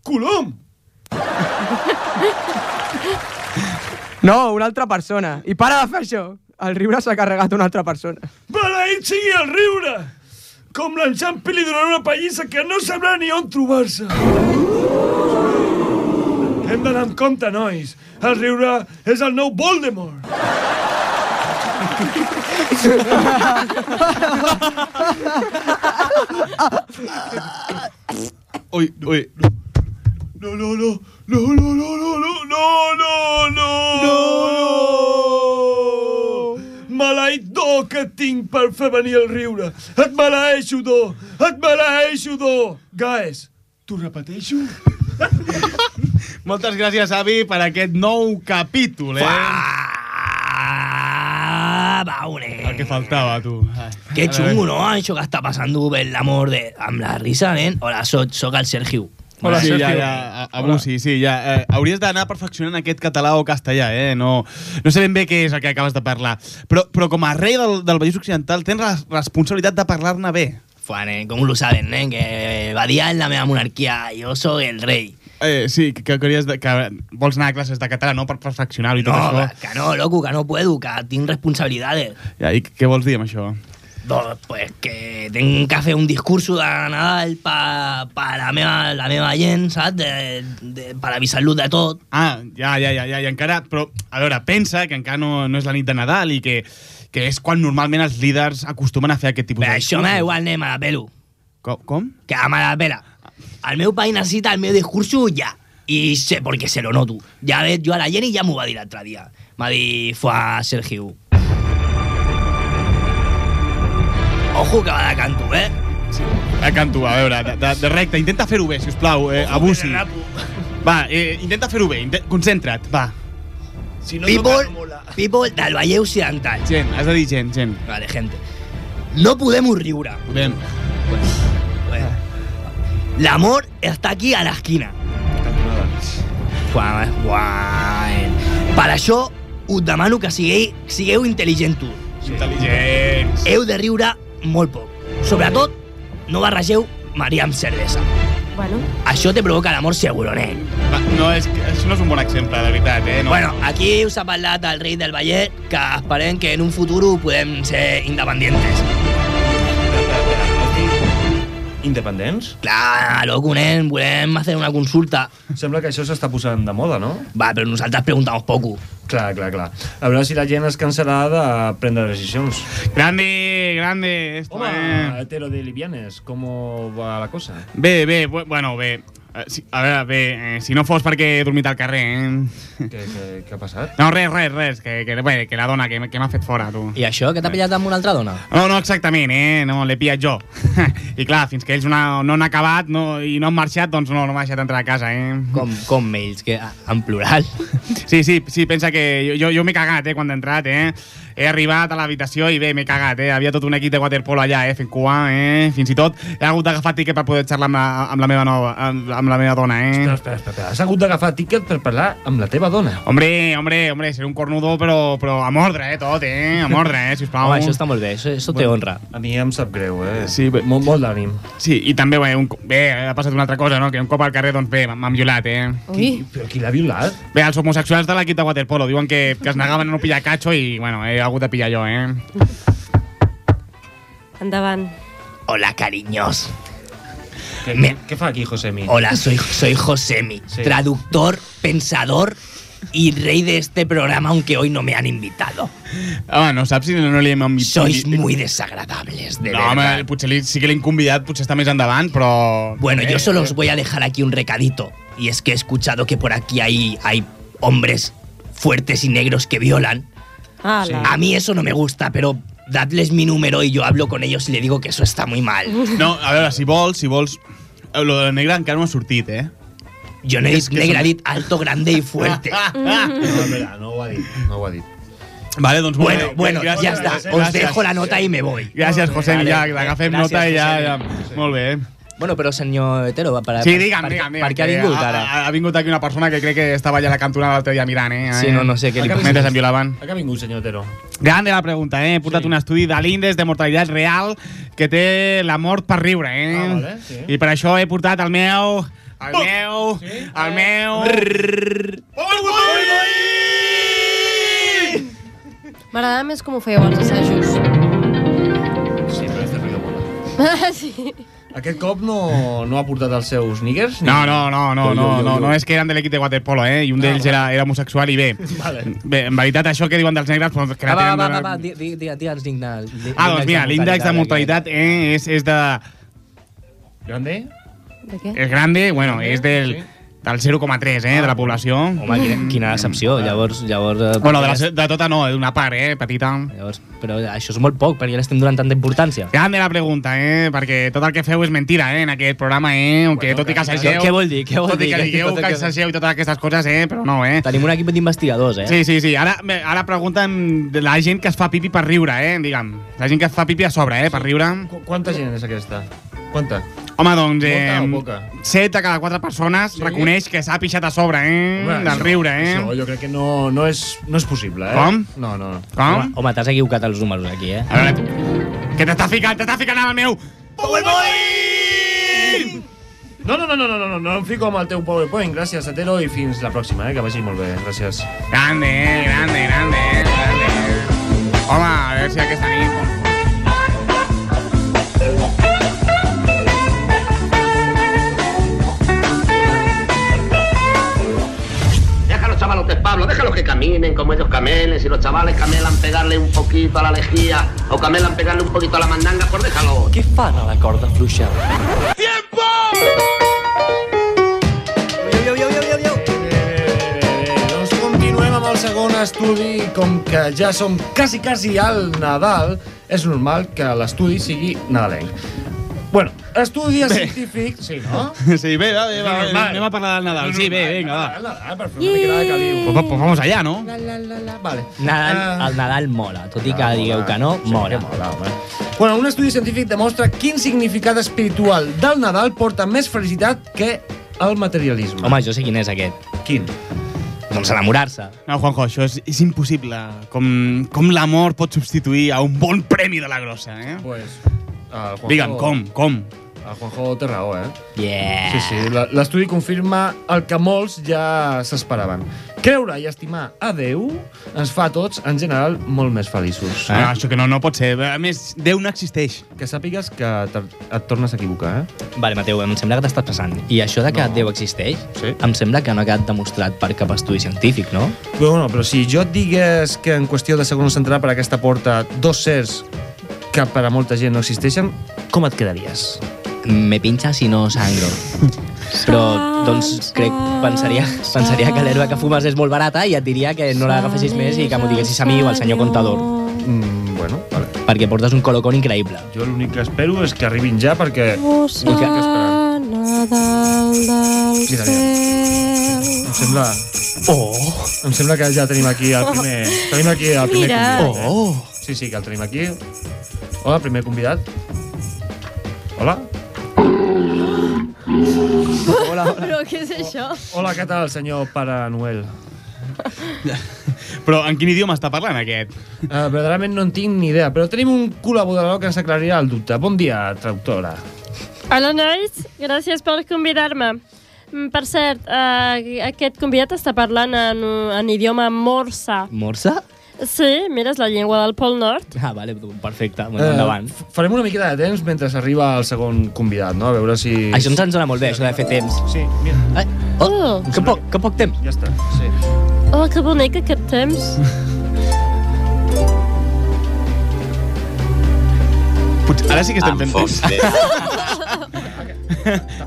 Colom! No, una altra persona. I para de fer això. El riure s'ha carregat una altra persona. Maleït sigui el riure! Com l'enxampi li donarà una pallissa que no sabrà ni on trobar-se. Hem d'anar amb compte, nois. El riure és el nou Voldemort. Oi, oi. No, no, no. No, no, no, no, no, no, no, no. No. Maleït do que tinc per fer venir el riure. Et maleeixo, do. Et maleeixo, do. Gaes, t'ho repeteixo? Moltes gràcies, avi, per aquest nou capítol, eh? Va! Va, el que faltava, tu. Ai. Que xungo, no? Això que està passant per l'amor de... amb la risa, nen. Hola, soc, soc el Sergio. Hola, sí, ja, ja, a- abusi, sí, ja. Eh, hauries d'anar perfeccionant aquest català o castellà, eh? No, no sé ben bé què és el que acabes de parlar. Però, però com a rei del, del Vallès Occidental tens la responsabilitat de parlar-ne bé. Fua, nen, com lo saben, nen? Que Badia és la meva monarquia. Jo sóc el rei. Eh, sí, que, que, de, que vols anar a classes de català, no? Per perfeccionar-ho i tot No, això. que no, loco, que no puedo, que tinc responsabilitats. Ja, I què vols dir amb això? Doncs, pues que tinc que fer un discurso de Nadal pa, pa la, meva, la meva gent, saps? De, de, per avisar-los de tot. Ah, ja, ja, ja, ja, i encara... Però, a veure, pensa que encara no, no és la nit de Nadal i que, que és quan normalment els líders acostumen a fer aquest tipus Però de això m'ha igual, anem a la pelo. Com? com? Que a la pela. El meu país necessita el meu discurso ja. I sé, perquè se lo noto. Ja ves, jo a la Jenny ja m'ho va dir l'altre dia. M'ha dit, fua, Sergio. Ojo que va de canto, eh? De canto, a veure, de, de, de recte. Intenta fer-ho bé, si us plau, eh, abusi. Va, eh, intenta fer-ho bé, concentra't, va. Si no People, people del Valle Occidental. Gent, has de dir gent, gent. Vale, gente. No podemos riure. Podem. Bueno. L'amor està aquí a l'esquina. Buah. Per això us demano que sigueu, sigueu intel·ligents. Intel·ligents. Heu de riure molt poc. Sobretot, no barregeu Maria amb cervesa. Bueno, Això te provoca l'amor seguro, nen. Va, no, és, això no és un bon exemple, de veritat, eh? No. Bueno, aquí us ha parlat del rei del Vallet, que esperem que en un futur podem ser independientes. Independents? Clar, loco, nen, volem fer una consulta. Sembla que això s'està posant de moda, no? Va, però nosaltres preguntamos poco. Clar, clar, clar. A veure si la gent es cansarà de prendre decisions. Grande, grande. Esto, Home, eh. hetero de livianes, com va la cosa? Bé, bé, bu- bueno, bé. Eh, sí, a veure, bé, eh, si no fos perquè he dormit al carrer, eh? Què, què, què ha passat? No, res, res, res, que, que, bé, que la dona que, que m'ha fet fora, tu. I això, que t'ha pillat amb una altra dona? No, no exactament, eh? No, l'he pillat jo. I clar, fins que ells no, no han acabat no, i no han marxat, doncs no, no m'ha deixat entrar a casa, eh? Com, com ells, que en plural. Sí, sí, sí, pensa que jo, jo, jo m'he cagat, eh, quan he entrat, eh? He arribat a l'habitació i bé, m'he cagat, eh? Havia tot un equip de waterpolo allà, eh? Fent cua, eh? Fins i tot he hagut d'agafar tiquet per poder xerrar amb la, amb la meva nova, amb, amb la meva dona, eh? Espera, espera, espera. Has hagut d'agafar tiquet per parlar amb la teva dona. Hombre, hombre, hombre, ser un cornudo, però, però a mordre, eh, tot, eh? A mordre, eh, sisplau. Home, això està molt bé, això, això té honra. A mi em sap greu, eh? Sí, bé, molt, molt d'ànim. Sí, i també, bé, un, bé, ha passat una altra cosa, no? Que un cop al carrer, doncs bé, m'han violat, eh? Ui. Però qui l'ha violat? Bé, els homosexuals de l'equip de waterpolo diuen que, que es negaven a no pillar catxo i, bueno, he hagut de pillar jo, eh? Endavant. Hola, cariños. ¿Qué, Me- ¿Qué fa aquí, Josemi? Hola, soy, soy Josemi, Sí. traductor, pensador y rey de este programa, aunque hoy no me han invitado. Home, no saps si no, no li hem invitat... Sois muy desagradables, de no, verdad. home, potser li, sí que l'hem convidat, potser està més endavant, però... Bueno, yo Eh, solo os voy a dejar aquí un recadito. Y es que he escuchado que por aquí hay, hay hombres fuertes y negros que violan. A mí eso no me gusta, pero dadles mi número y yo hablo con ellos y le digo que eso está muy mal. No, a veure, si vols, si vols... eh, Lo de negre encara no ha sortit, eh? Yo no he Es dit son- he dit alto, grande y fuerte. No, espera, no ho ha dit. No ho ha dit. Vale, doncs Bueno, bé. bueno, Gràcies, ya está. gràcies. Os dejo la nota y me voy. Gràcies, José, Vale. ja, agafem Gràcies, nota i ja, ja... Molt bé. Bueno, però senyor Hetero, per, Sí, per, digue'm, per, digue'm, per digue'm. què ha que vingut ara? Ha, ha vingut aquí una persona que crec que estava allà a la cantonada l'altre dia mirant, eh? Sí, no, no sé què li passa. Mentre em violaven. A què ha vingut, senyor Otero? Grande la pregunta, eh? He portat Sí. un estudi de l'índex de mortalitat real que té la mort per riure, eh? Ah, vale, sí. I per això he portat el meu... El meu... El meu... M'agradava més com ho fèieu als assajos. Sí, però este ruido mola. sí. Aquest cop no, no ha portat els seus niggers? ni- No, no, no, no, Jo, jo, no, jo, no, no és que eren de l'equip de waterpolo, eh? I un d'ells era, era homosexual i bé. Vale. Bé, en veritat, això que diuen dels negres... Doncs, que Va, va, tenen va, de- va, va, di- di-. Ah, doncs mira, l'índex de mortalitat eh, és, és de... Grande? De què? És grande, bueno, és del, del 0,3, eh, de la població. Home, quina, quina decepció. Llavors, llavors... eh, Bueno, de, la, de tota no, d'una part, eh, petita. Llavors, però això és molt poc, perquè l'estem donant tanta importància. Grande la pregunta, eh, perquè tot el que feu és mentira, eh, en aquest programa, eh, aunque Bueno, tot i que que- assageu... Què vol dir? Què vol tot i dir? que digueu tot el que que- assageu i totes aquestes coses, eh, però no, eh. Tenim un equip d'investigadors, eh? Sí, sí, sí. Ara, ara pregunten de la gent que es fa pipi per riure, eh, diguem. La gent que es fa pipi a sobre, eh, per riure. Qu quanta gent és aquesta? Quanta? Home, doncs, Molta eh, o poca? 7 de cada 4 persones Sí? reconeix que s'ha pixat a sobre, eh, Home, del això- riure, eh. Això jo crec que no, no, és, no és possible, eh? Com? No, no. Com? Home, home t'has equivocat els números aquí, eh? A veure, tu, que t'està ficant, t'està ficant amb el meu... No, no, no, no, no, no, no, no em fico amb el teu PowerPoint. Gràcies, Atero, i fins la pròxima, eh? Que vagi molt bé. Gràcies. Grande, eh, grande, grande, eh, grande. Home, a veure si aquesta nit... Pablo, déjalos que caminen como ellos camelen. Si los chavales camelan pegarle un poquito a la lejía o camelan pegarle un poquito a la mandanga, pues déjalo. Què fan a la corda fluixa? Doncs continuem amb el segon estudi. Com que ja som quasi, quasi al Nadal, és normal que l'estudi sigui nadalenc. Bueno, estudi científic... Sí, no? Sí, bé, va, bé, va, normal. anem a parlar del Nadal. Sí, bé, vinga, va. El Nadal, per fer una mica de caliu. Pues, pues vamos allá, ¿no? La, la, la, la. Vale. Nadal, Ah. el Nadal mola, tot i que digueu que no, Sí, mola. mola, home. Bueno, un estudi científic demostra quin significat espiritual del Nadal porta més felicitat que el materialisme. Home, jo sé quin és aquest. Quin? Doncs enamorar-se. No, Juanjo, això és, és impossible. Com, com l'amor pot substituir a un bon premi de la grossa, eh? Pues, el Juanjo... Digue'm, com, com? El Juanjo té raó, eh? Yeah. Sí, sí, la- l'estudi confirma el que molts ja s'esperaven. Creure i estimar a Déu ens fa a tots, en general, molt més feliços. Ah, això que no, no pot ser. A més, Déu no existeix. Que sàpigues que et tornes a equivocar, eh? Vale, Mateu, em sembla que t'estàs passant. I això de que No. Déu existeix, Sí. em sembla que no ha quedat demostrat per cap estudi científic, no? Però, bueno, però si jo et digués que en qüestió de segons entrarà per aquesta porta dos sers que per a molta gent no existeixen, com et quedaries? Me pincha si no sangro. Però, doncs, crec, pensaria, pensaria que l'herba que fumes és molt barata i et diria que no l'agafessis més i que m'ho diguessis a mi o al senyor comptador. Mm, bueno, vale. Perquè portes un colocón increïble. Jo l'únic que espero és que arribin ja perquè... Vull que esperar. Nadal del Mira, cel. Em sembla... Oh! Em sembla que ja tenim aquí el primer... Tenim aquí el primer Mira. convidat. Oh! Sí, sí, que el tenim aquí. Hola, primer convidat. Hola. Hola, hola. Però què és això? Hola, què tal, senyor Pare Noel? Però en quin idioma està parlant aquest? Uh, verdaderament no en tinc ni idea, però tenim un col·laborador que ens aclarirà el dubte. Bon dia, traductora. Hola, nois. Gràcies per convidar-me. Mm, Per cert, uh, aquest convidat està parlant en, en idioma morsa. Morsa? Sí, mira, és la llengua del Pol Nord. Ah, vale, perfecte. Bueno, endavant. f- farem una miqueta de temps mentre arriba el segon convidat, no? A veure si... Això ens ens dona molt bé, això de fer temps. Sí, mira. Eh? Oh, que poc, que poc temps. Ja està, sí. Oh, que bonic aquest temps. Potser, ara sí que estem fent temps.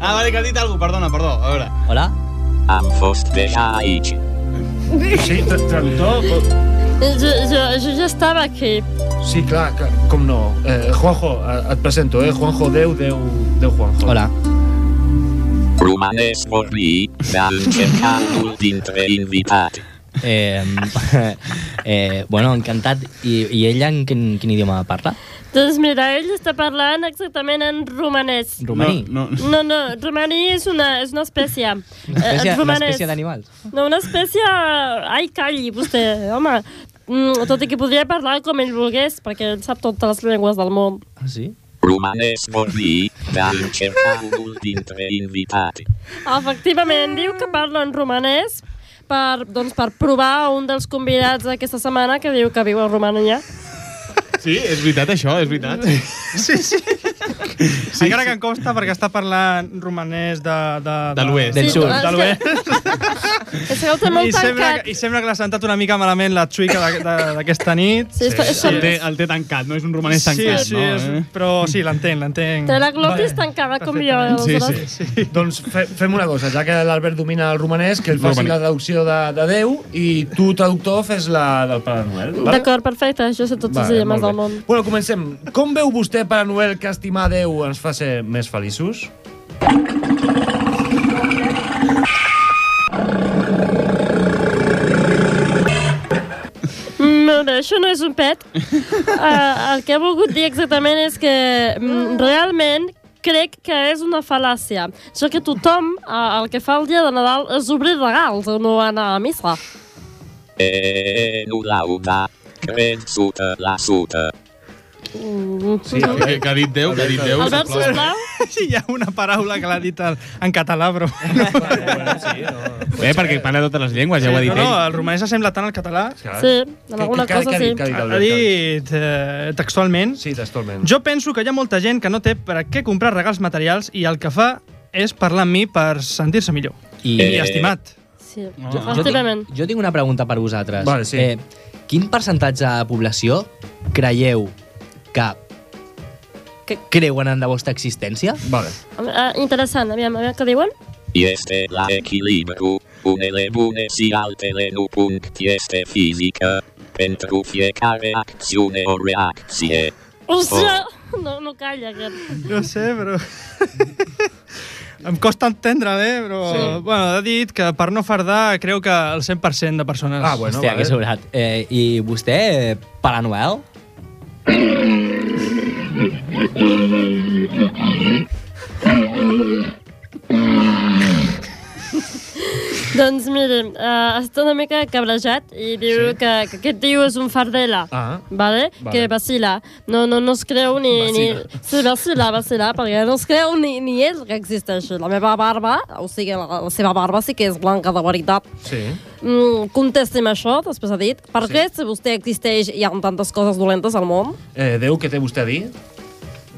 ah, vale, que ha dit alguna Perdona, perdó. A veure. Hola? Am fost deja aici. Sí, tra traductor? Jo, jo, jo ja estava aquí. Sí, clar, com no. Eh, Juanjo, eh, et presento, eh? Juanjo, Déu, Déu, Déu Juanjo. Hola. Romanes vorbi, vam cercar un dintre invitat. Eh, eh, bueno, encantat. I, i ella en quin, quin idioma parla? Doncs mira, ell està parlant exactament en romanès. Romaní? No, no. No, no, romaní és una, és una espècie. Una espècie, Eh, una romanès. espècie d'animals? No, una espècie... Ai, calli, vostè, home. Mm, tot i que podria parlar com ell volgués, perquè ell sap totes les llengües del món. Ah, sí? Romanes vorbi, vam cercar un dintre invitat. Efectivament, diu que parla en romanès per, doncs, per provar un dels convidats d'aquesta setmana que diu que viu a Romania. Sí, és veritat això, és veritat. Sí, sí. Sí Encara que em costa perquè està parlant romanès de... De, De l'oest. Del sud. De l'oest. És que ho té molt I sembla, tancat. I sembla que l'ha sentat una mica malament la xuica d'aquesta nit. Sí, és- és- El té, el té tancat, no és un romanès tancat, sí, sí, no? és, Eh? però sí, l'entenc, l'entenc. Té la glotis tancada com jo. Sí, aleshores. sí. sí. Doncs fe, fem una cosa, ja que l'Albert domina el romanès, que ell faci Romanès. la traducció de, de Déu i tu, traductor, fes la del Pare Noel. Vale? D'acord, perfecte. Jo sé tots els Vale, idiomes molt del món. Bueno, comencem. Com veu vostè, Pare Noel, que estimar Déu ens fa ser més feliços? Molt bé, això no és un pet. Uh, el que he volgut dir exactament és que mm, realment crec que és una fal·làcia. Això que tothom uh, el que fa el dia de Nadal és obrir regals o no anar a missa. E nu lauda, cred sută la sută. Mm. Sí, que, que ha dit Déu, que ha dit Déu. Albert, sisplau. Sí, hi ha una paraula que l'ha dit el, en català, però... Bé, perquè parla totes les llengües, ja ho ha dit no, no, ell. el romanès s'assembla tant al català. Sí, en alguna cosa sí. Ha dit eh, textualment. Sí, textualment. Jo penso que hi ha molta gent que no té per a què comprar regals materials i el que fa és parlar amb mi per sentir-se millor. I- I estimat. Sí, Jo, jo, efectivament. tinc, jo tinc una pregunta per vosaltres. Vale, sí. eh, quin percentatge de població creieu que, que creuen en la vostra existència? Vale. Uh, interessant, aviam, aviam què diuen. Este la echilibru, unele bune și altele nu punct este fizică, pentru fiecare acțiune o reacție. Hòstia! No, no calla, aquest. No sé, però... em costa entendre, eh? Però, Sí. sí. bueno, ha dit que per no fardar creu que el 100% de persones... Ah, bueno, Hòstia, vale. que sobrat. Eh, I vostè, eh, Pare Noel? Mm-hmm. Doncs miri, uh, està una mica cabrejat i diu Sí. que, que aquest tio és un fardela, Ah, vale? Vale. que vacila. No, no, no es creu ni... Vacila. ni... Sí, vacila, vacila, perquè no es creu ni, ni ell que existeix. La meva barba, o sigui, la, la seva barba sí que és blanca de veritat. sí. Mm, contesti'm això, després ha dit. Per què, si vostè existeix, hi ha tantes coses dolentes al món? Eh, Déu, què té vostè a dir?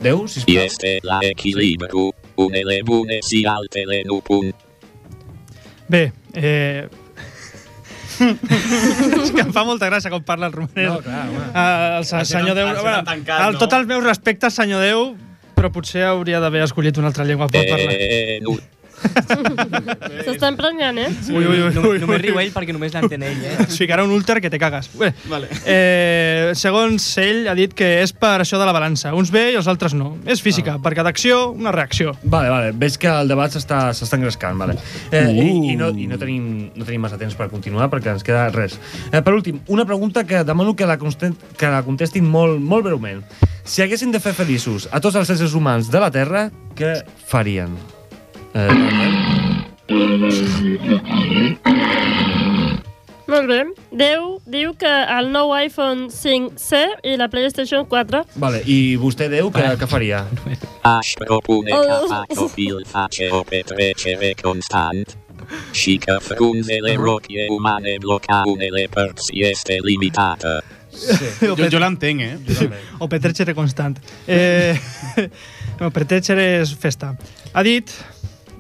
Déu, sisplau. Este la echilibru, unele bune și altele nu punct. Bé, eh... és que em fa molta gràcia com parla el romanès. No, clar, home. Uh, el se- Això senyor Déu... Bueno, tancat, el, no? Tots els meus respectes, senyor Déu, però potser hauria d'haver escollit una altra llengua per parlar. E nu S'està emprenyant, eh? Ui, ui, ui, No, ui, només ui. riu ell perquè només l'entén ell, eh? Et ficarà un últer que te cagues. Bé, Vale. eh, segons ell, ha dit que és per això de la balança. Uns bé i els altres no. És física, per cada acció, una reacció. Vale, vale. Veig que el debat s'està s'està engrescant, vale. Eh, Uh. i, i, no, I no tenim, no tenim massa temps per continuar perquè ens queda res. Eh, per últim, una pregunta que demano que la, constent, que la contestin molt, molt breument. Si haguessin de fer feliços a tots els éssers humans de la Terra, què farien? Eh? Molt bé. Déu diu que el nou iPhone 5C i la PlayStation 4 Vale, i vostè, Déu, què, què faria? Oh. fa copil face o petrecere constant. Și că frunzele rochie umane bloca unele părți este limitată. Jo, jo l'entenc, eh? O petrecere constant. Eh, no, petrecere és festa. Ha dit,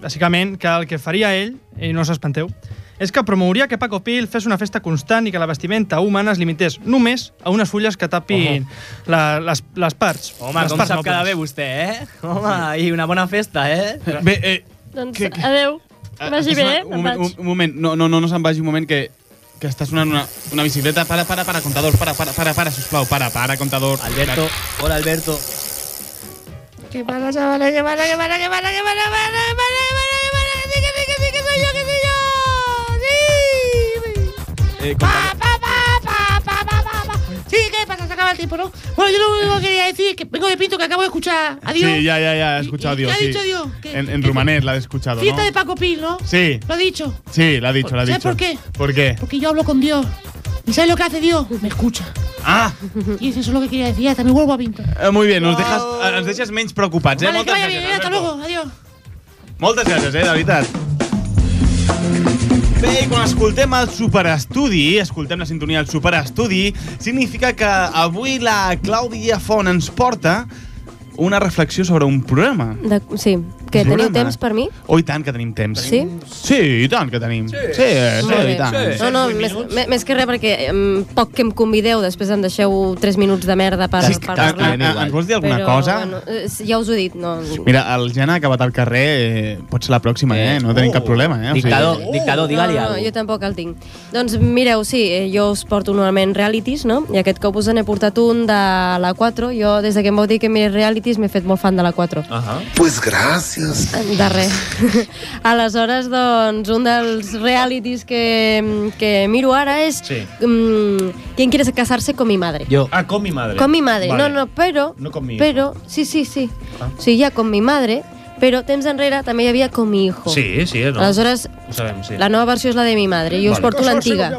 bàsicament, que el que faria ell, i no us espanteu, és que promouria que Paco Pil fes una festa constant i que la vestimenta humana es limités només a unes fulles que tapin la, les, les parts. Home, les com parts sap quedar bé vostè, eh? Home, i una bona festa, eh? Bé, eh, Doncs adeu. Vagi bé, un, me'n moment, vaig. un, un moment, no, no, no, no se'n vagi un moment que, que està sonant una, una bicicleta. Para, para, para, contador, para, para, para, para, sisplau, para, para, contador. Alberto, hola Alberto. ¿Qué pasa, chavales? ¿Qué pasa? ¿Qué pasa? ¿Qué pasa? ¿Qué pasa? ¿Qué pasa? ¿Qué pasa? ¿Qué pasa? ¿Qué pasa? Que sí, que sí, que sí, que soy yo, que soy yo. Sí. Eh, Pa, pa, pa, pa, pa, pa, pa. Sí, ¿qué pasa? Se acaba el tiempo, ¿no? Bueno, yo lo único que quería decir es que vengo de Pinto, que acabo de escuchar. Adiós. Sí, ya, ya, ya, he escuchado ¿Y- y Dios. qué ha dicho Dios? ¿Qué- En, en qué- rumanés la he escuchado, Fiesta ¿no? de Paco Pil, ¿no? Sí, ¿Lo ha dicho? sí, la ha dicho, la ha ¿Sabes dicho. por qué? ¿Por qué? Porque yo hablo con Dios. ¿Y sabes lo que hace Dios? Me escucha. Ah! Y eso es lo que quería decir. Hasta me vuelvo a Pinto. Eh, muy bien, nos dejas, eh, ens deixes menys preocupats, eh? Vale, que Moltes vaya gràcies, bien. Hasta Alberto. luego. Adiós. Moltes gràcies, eh, de veritat. Bé, i quan escoltem el Superestudi, escoltem la sintonia del Superestudi, significa que avui la Clàudia Font ens porta una reflexió sobre un programa. De, sí, que teniu temps per mi? Oh, i tant que tenim temps. Sí? Sí, i tant que tenim. Sí, sí, sí, Molt i tant. No, no, més, me- més que res perquè um, poc que em convideu, després em deixeu 3 minuts de merda per, Sí, per a- parlar. a- a- ens vols dir alguna Però, cosa? Bueno, eh, ja us ho he dit, no... Mira, el Jan ha acabat al carrer, eh, pot ser la pròxima, eh? No tenim cap problema, eh? O sigui- Dictador, dictador, digue-li no, no, jo tampoc el tinc. Doncs mireu, sí, eh, jo us porto normalment realities, no? I aquest cop us n'he portat un de la 4. Jo, des de que em vau dir que mirés realities, m'he fet molt fan de la 4. Ajá. Pues gracias. De res. Aleshores, doncs, un dels realities que, que miro ara és Sí. mm, ¿Quién quiere casarse con mi madre? Yo. Ah, con mi madre. Con mi madre. Vale. No, no, però... No con mi hijo. Però, sí, sí, sí. Ah. Sigui, ja con mi madre, però temps enrere també hi havia con mi hijo. Sí, sí, no. Aleshores, Ho sabem, sí. la nova versió és la de mi madre. Jo us Vale. porto l'antiga.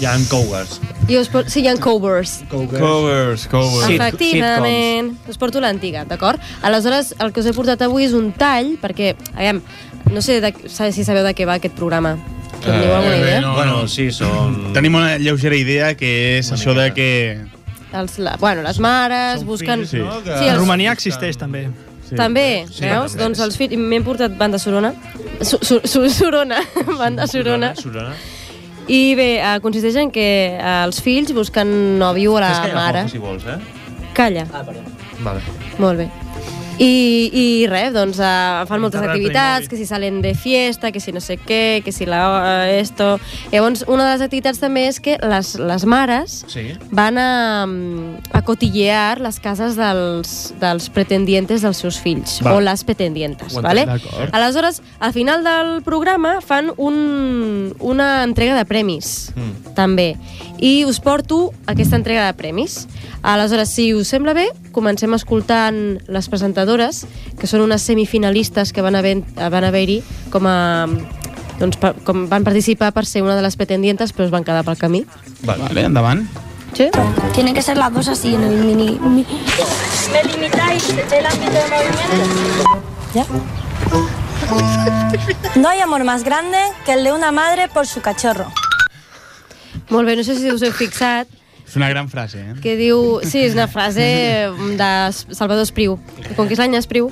Jan Cougars. Jo us porto... Sí, hi ha covers. Covers, covers. Efectivament. Us porto l'antiga, d'acord? Aleshores, el que us he portat avui és un tall, perquè, aviam, no sé de, si sabeu de què va aquest programa. Teniu alguna idea? no, Bueno, sí, són... Tenim una lleugera idea que és això de que... Els, la, bueno, les mares busquen... fills, no? Que- Sí, A els, Romania existeix també. També, Sí, veus? també. Doncs els fills... M'he portat banda Sorona. Su, su, su, Sorona. banda Sorona. Sorona. I bé, eh, consisteix en que eh, els fills busquen nòvio a la Fes callar mare. Si vols, eh? Calla. Ah, perdó. Vale. Molt bé. I, i res, doncs uh, fan moltes activitats, que si salen de fiesta, que si no sé què, que si la, uh, esto... Llavors, una de les activitats també és que les, les mares Sí. van a, a cotillear les cases dels, dels pretendientes dels seus fills, Va. o les pretendientes, vale? Aleshores, al final del programa fan un, una entrega de premis, Mm. també. I us porto aquesta entrega de premis. Aleshores, si us sembla bé, comencem escoltant les presentadores, que són unes semifinalistes que van haver- van haver-hi com a doncs, per, com van participar per ser una de les pretendientes, però es van quedar pel camí. Vale. Vale, endavant. Sí? Tienen que ser las dos así en el mini. mi- ¿Me limitáis el ámbito de movimiento? ¿Ya? No hay amor más grande que el de una madre por su cachorro. Molt bé, no sé si us heu fixat, És una gran frase, eh? que diu... Sí, és una frase de Salvador Espriu. Com que és l'any Espriu,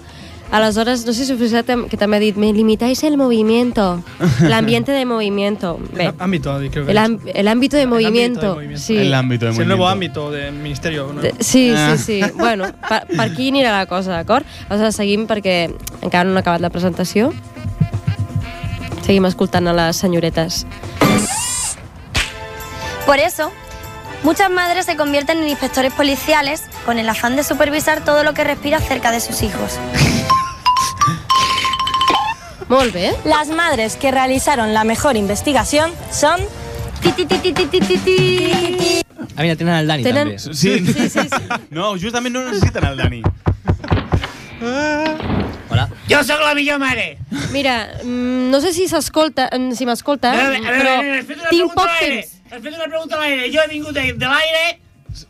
aleshores, no sé si us fixat que també ha dit me limitáis el movimiento, l'ambiente de movimiento. Bé, Ámbito, creo que el, el ámbito de movimiento. movimiento. Sí. El ámbito de Es el nuevo movimiento. ámbito del ministerio. ¿no? De- Sí, Ah. sí, sí. Bueno, per, per aquí anirà la cosa, d'acord? Aleshores, seguim perquè encara no ha acabat la presentació. Seguim escoltant a les senyoretes. Por eso, muchas madres se convierten en inspectores policiales con el afán de supervisar todo lo que respira cerca de sus hijos. Molt bé. Las madres que realizaron la mejor investigación son... Ah, mira, tenen el Dani Tenen- també. Sí. Sí, sí, sí. No, justament no necessiten el Dani. Hola. Jo sóc la millor mare. Mira, mm, no sé si s'escolta, mm, si m'escolta, A veure, a veure, però a veure, has fet una tinc pregunta poc a l'aire. temps. Has fet una pregunta a l'aire. Jo he vingut de, de l'aire...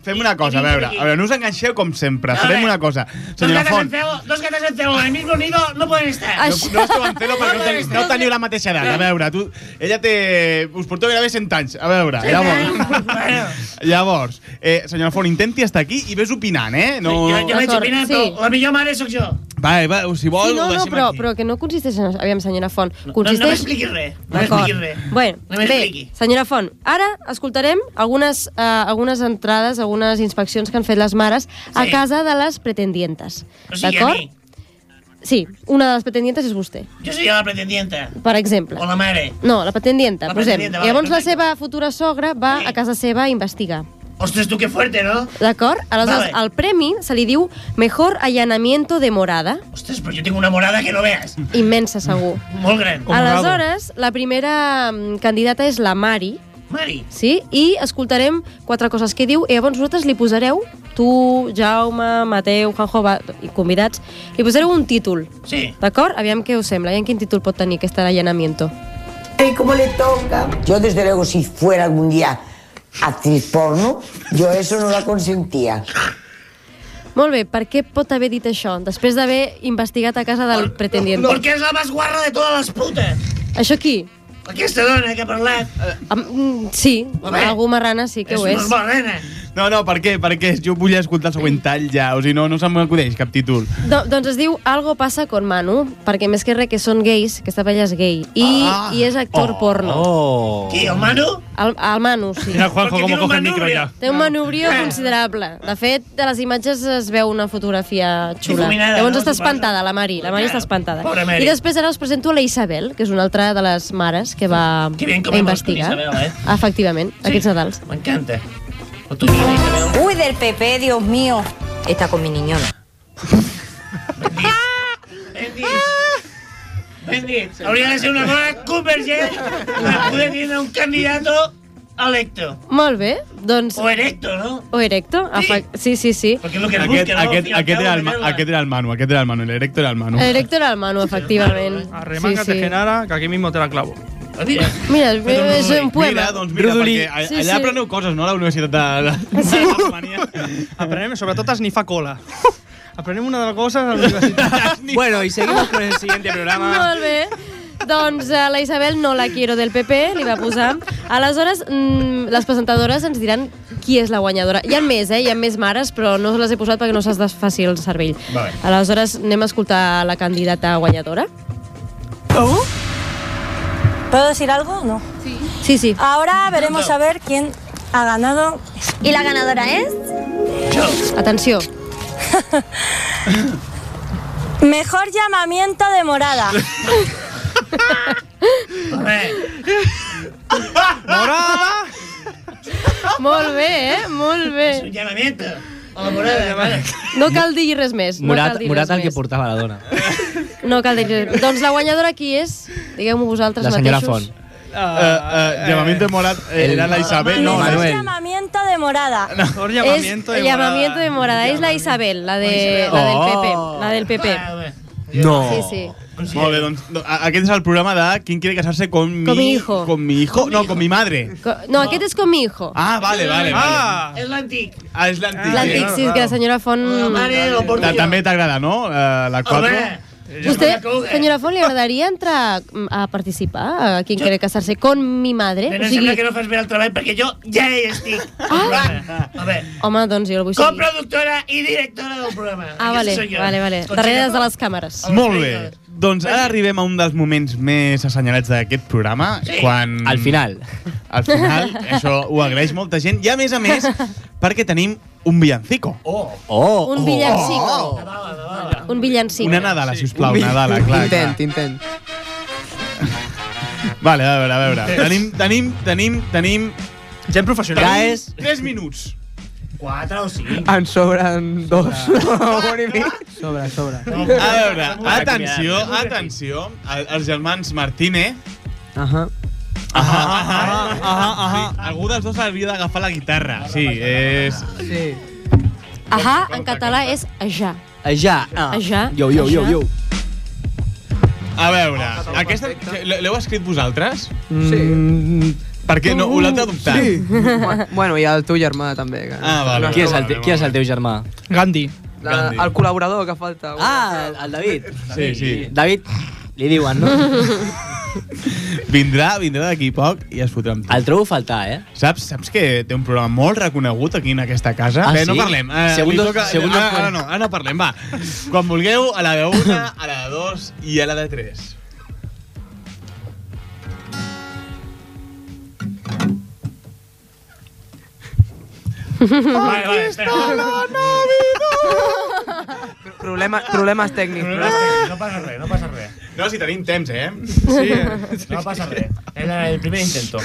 Fem una cosa, a veure, a veure, no us enganxeu com sempre. A Farem una cosa. Dos Senyora en Font, dos gatas en celo en el mismo nido no pueden estar. no, no esteu en celo perquè no, ten, no teniu la mateixa edat. A veure, tu, ella té... Us porteu gairebé 100 anys. A veure, Sí, llavors... Llavors, eh, senyora Font, intenti estar aquí i ves opinant, eh? No... Jo, jo vaig opinant, sí. però la millor mare sóc jo. Va, va, si vol, Sí, no, ho no, però, aquí. però que no consisteix en... Aviam, senyora Font. No, no Consisteix... m'expliquis res. No m'expliquis res. Bueno, No bé, senyora Font, ara escoltarem algunes, uh, algunes entrades, algunes inspeccions que han fet les mares a Sí. casa de les pretendientes. O sigui, a D'acord? Sí, una de les pretendientes és vostè, Jo soy la pretendienta. per exemple. O la mare. No, la pretendienta, La posem. pretendienta, I vale, llavors la perfecte. seva futura sogra va a casa seva a investigar. Ostres, tu que fuerte, ¿no? D'acord? Aleshores, Vale. el premi se li diu Mejor Allanamiento de Morada. Ostres, però jo tinc una morada que no veas. Immensa, segur. Molt gran. Aleshores, la primera mm, candidata és la Mari. Mari. Sí? I escoltarem quatre coses que diu i llavors vosaltres li posareu, tu, Jaume, Mateu, Juanjo, va, i convidats, li posareu un títol. Sí. D'acord? Aviam què us sembla, aviam quin títol pot tenir aquest allanamiento. ¿Y cómo le toca? Yo desde luego si fuera algún día actriz porno, yo eso no la consentía. Molt bé, per què pot haver dit això? Després d'haver investigat a casa del pretendiente. Perquè és la més guarra de totes les putes. Això qui? Aquesta dona que ha parlat. Am, mm, sí, algú marrana sí que és ho una és. bona nena. No, no, per què? Perquè jo vull escoltar el següent tall ja, o sigui, no, no se m'acudeix cap títol. Do, doncs es diu Algo pasa con Manu, perquè més que res que són gais, aquesta parella és gay, i, Ah. i és actor porno. Oh. Qui, el Manu? El, el Manu, sí. Mira, Juanjo, un coge el micro manubrio. ya. Té un manubrio Ah. considerable. De fet, de les imatges es veu una fotografia xula. Difuminada, Llavors no? està espantada, la Mari. La Mari està espantada. Pobra Mari. I després ara us presento la Isabel, que és una altra de les mares que va Que investigar. Isabel, eh? Efectivament, Sí. aquests Nadals. M'encanta. Uy, del PP, Dios mío. Está con mi niñona. Ben dit. Ben dit. Hauria de ser una cosa convergent per poder tindre un candidato electo. Molt bé, doncs... O erecto, no? O erecto, Sí. Sí, sí, sí. Perquè és el que es Aquest, busca, no? aquest, aquest, era el, aquest era el Manu, aquest era el Manu, el erecto era el Manu. Erecto era el Manu, efectivament. Arremángate, Sí, sí. Genara, que aquí mismo te la clavo. Mira, Mira, és un poema. Mira, doncs mira, Brudolí. perquè a- Sí, allà sí. apreneu coses, no? A la Universitat de... de... Sí. Aprenem sobretot a esnifar cola. Aprenem una de les coses a la universitat. Bueno, y seguimos con el siguiente programa. Molt bé. Doncs uh, la Isabel no la quiero del PP, li va posar. Aleshores, mm, les presentadores ens diran qui és la guanyadora. Hi ha més, eh? Hi ha més mares, però no les he posat perquè no se'ls desfaci el cervell. Vale. Aleshores, anem a escoltar la candidata guanyadora. ¿Puedo decir algo? No. Sí, sí. Ahora veremos a ver quién ha ganado. ¿Y la ganadora es? Atenció. Mejor llamamiento de morada. Morada! Molt bé, eh? Molt bé. és un llamamiento. A la morada, vale. No cal dir res més. No cal dir Murat res el que portava la dona. No cal dir res. Doncs la guanyadora qui és? Digueu-m'ho vosaltres La senyora mateixos. Font. Uh, uh, llamamiento de Morat eh, era la Isabel, no, llamamiento de morada. Mejor llamamiento de morada. llamamiento de morada. És la Isabel, la, de, la del PP. La del PP. Ah. No. Sí, sí. Molt bé, doncs aquest és el programa de ¿Quién quiere casarse con mi... Con mi hijo. Con mi hijo? No, con mi madre. Co- No, aquest és com mi hijo. Ah, vale, vale, vale. Ah! És l'antic. Ah, és l'antic. L'antic, sí, és que la senyora Font... La mare lo porto jo. També t'agrada, no? Uh, la 4. Home, Vostè, senyora Font, li agradaria entrar a participar a Quien quiere casarse con mi madre? Però O em sembla sigui, que no fas bé el treball perquè jo ja hi estic. Ah. A veure, home, doncs jo el vull seguir. coproductora i directora del programa. Ah, vale, jo. vale, vale. Darrere de les càmeres. Molt bé. Doncs ara arribem a un dels moments més assenyalats d'aquest programa, Sí. quan... Al final. Al final, això ho agraeix molta gent. I a més a més, perquè tenim un villancico. Oh, Oh, Un oh. villancico. Nadala, Nadala. Un villancico. Una Nadala, si us plau, Nadala, clar, intent, clar. intent. Vale, a veure, a veure. Tenim, tenim, tenim, tenim... Gent professional. Ja és... 3 minuts. Quatre o cinc. En sobren dos. Un i mig. Sobra, sobra. A veure, atenció, atenció. El- Els germans Martínez... Ahà. Ahà, ahà, ahà, ahà. Algú dels dos hauria d'agafar la guitarra. Sí, és... Sí. Ahà, en català és ajà. Ja. Ah. Ajà. Yo, yo, yo, ajà. yo. A veure, aquesta... L'heu escrit vosaltres? Sí. Mm, què no? Ho l'heu adoptat? Sí. Bu- bueno, i el teu germà també. Que Ah, vale. Qui és el, te, qui és el teu germà? Gandhi. La, el col·laborador que falta. Ah, el, el David. Sí, sí. David, li diuen, no? Vindrà, vindrà d'aquí poc i es fotrà amb tu. El trobo a faltar, eh? Saps, saps que té un programa molt reconegut aquí en aquesta casa? Ah, Bé, no sí? parlem. Eh, Segundos- li toca, segundos ara, ara no, ara no parlem, va. Quan vulgueu, a la de una, a la de dos i a la de tres. Vale, vale, espera. Problema, problemes tècnics. Problemes tècnics, no passa res, no passa res. No, si tenim temps, eh? Sí, no passa res. Era el primer intento.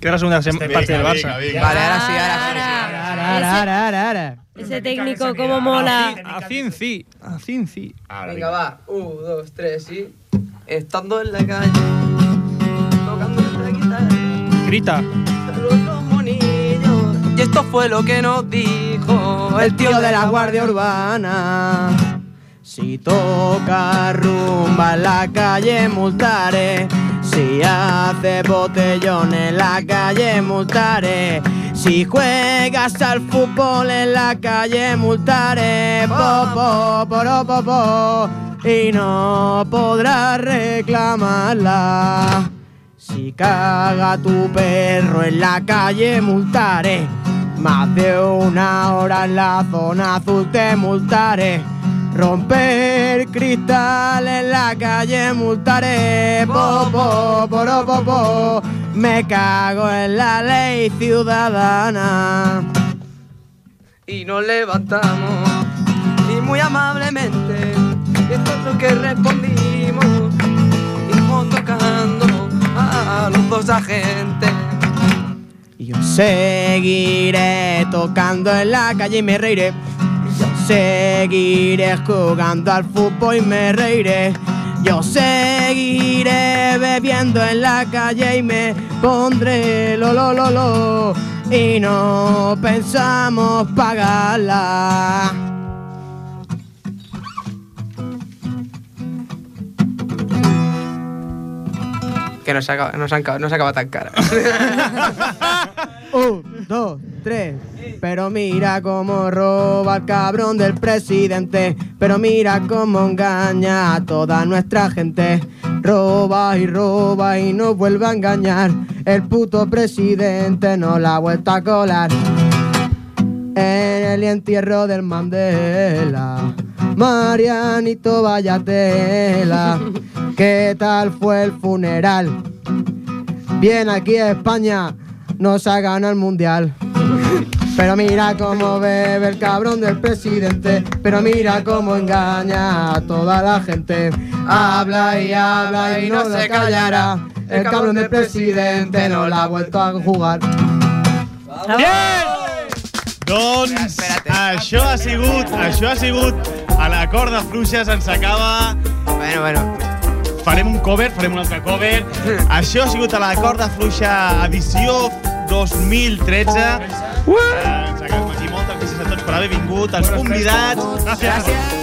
Que era la segunda sem- parte del Barça. Vale, ara sí, ara sí. Ara, ara, ara, ara, ara. Ese técnico, como mola. A Cinci, a Cinci. Venga, va. Un, dos, tres y... Estando en la calle, tocando nuestra guitarra, Grita. Y esto fue lo que nos dijo el tío de la Guardia Urbana. Si toca rumba en la calle, multaré. Si hace botellón en la calle, multaré. Si juegas al fútbol en la calle, multaré. Po, po, po, y no podrás reclamarla. Si caga tu perro en la calle, multaré. Más de una hora en la zona azul te multaré. Romper cristal en la calle multaré. Po, po, poro, po, po. Me cago en la ley ciudadana. y nos levantamos y muy amablemente esto es lo que respondimos y tocando a los dos agentes yo seguiré tocando en la calle y me reiré. Yo seguiré jugando al fútbol y me reiré. Yo seguiré bebiendo en la calle y me pondré lo lo lo lo y no pensamos pagarla. que no s'acaba no s'acaba no s'acaba tan cara Un, dos, tres. Pero mira cómo roba el cabrón del presidente. Pero mira cómo engaña a toda nuestra gente. Roba y roba y nos vuelve a engañar. El puto presidente no la ha vuelto a colar. En el entierro del Mandela. Marianito Vallatela. ¿Qué tal fue el funeral? Bien aquí España nos ha ganado el mundial. Pero mira cómo bebe el cabrón del presidente. Pero mira cómo engaña a toda la gente. Habla y habla y no se callará. El cabrón del presidente no la ha vuelto a jugar. Doncs això ha sigut, això ha sigut a la corda fluixa se'ns acaba... Bueno, bueno. Farem un cover, farem un altre cover. això ha sigut a la corda fluixa edició 2013. Uh! Ens acabem aquí. Moltes gràcies a tots per haver vingut, els convidats. Gràcies.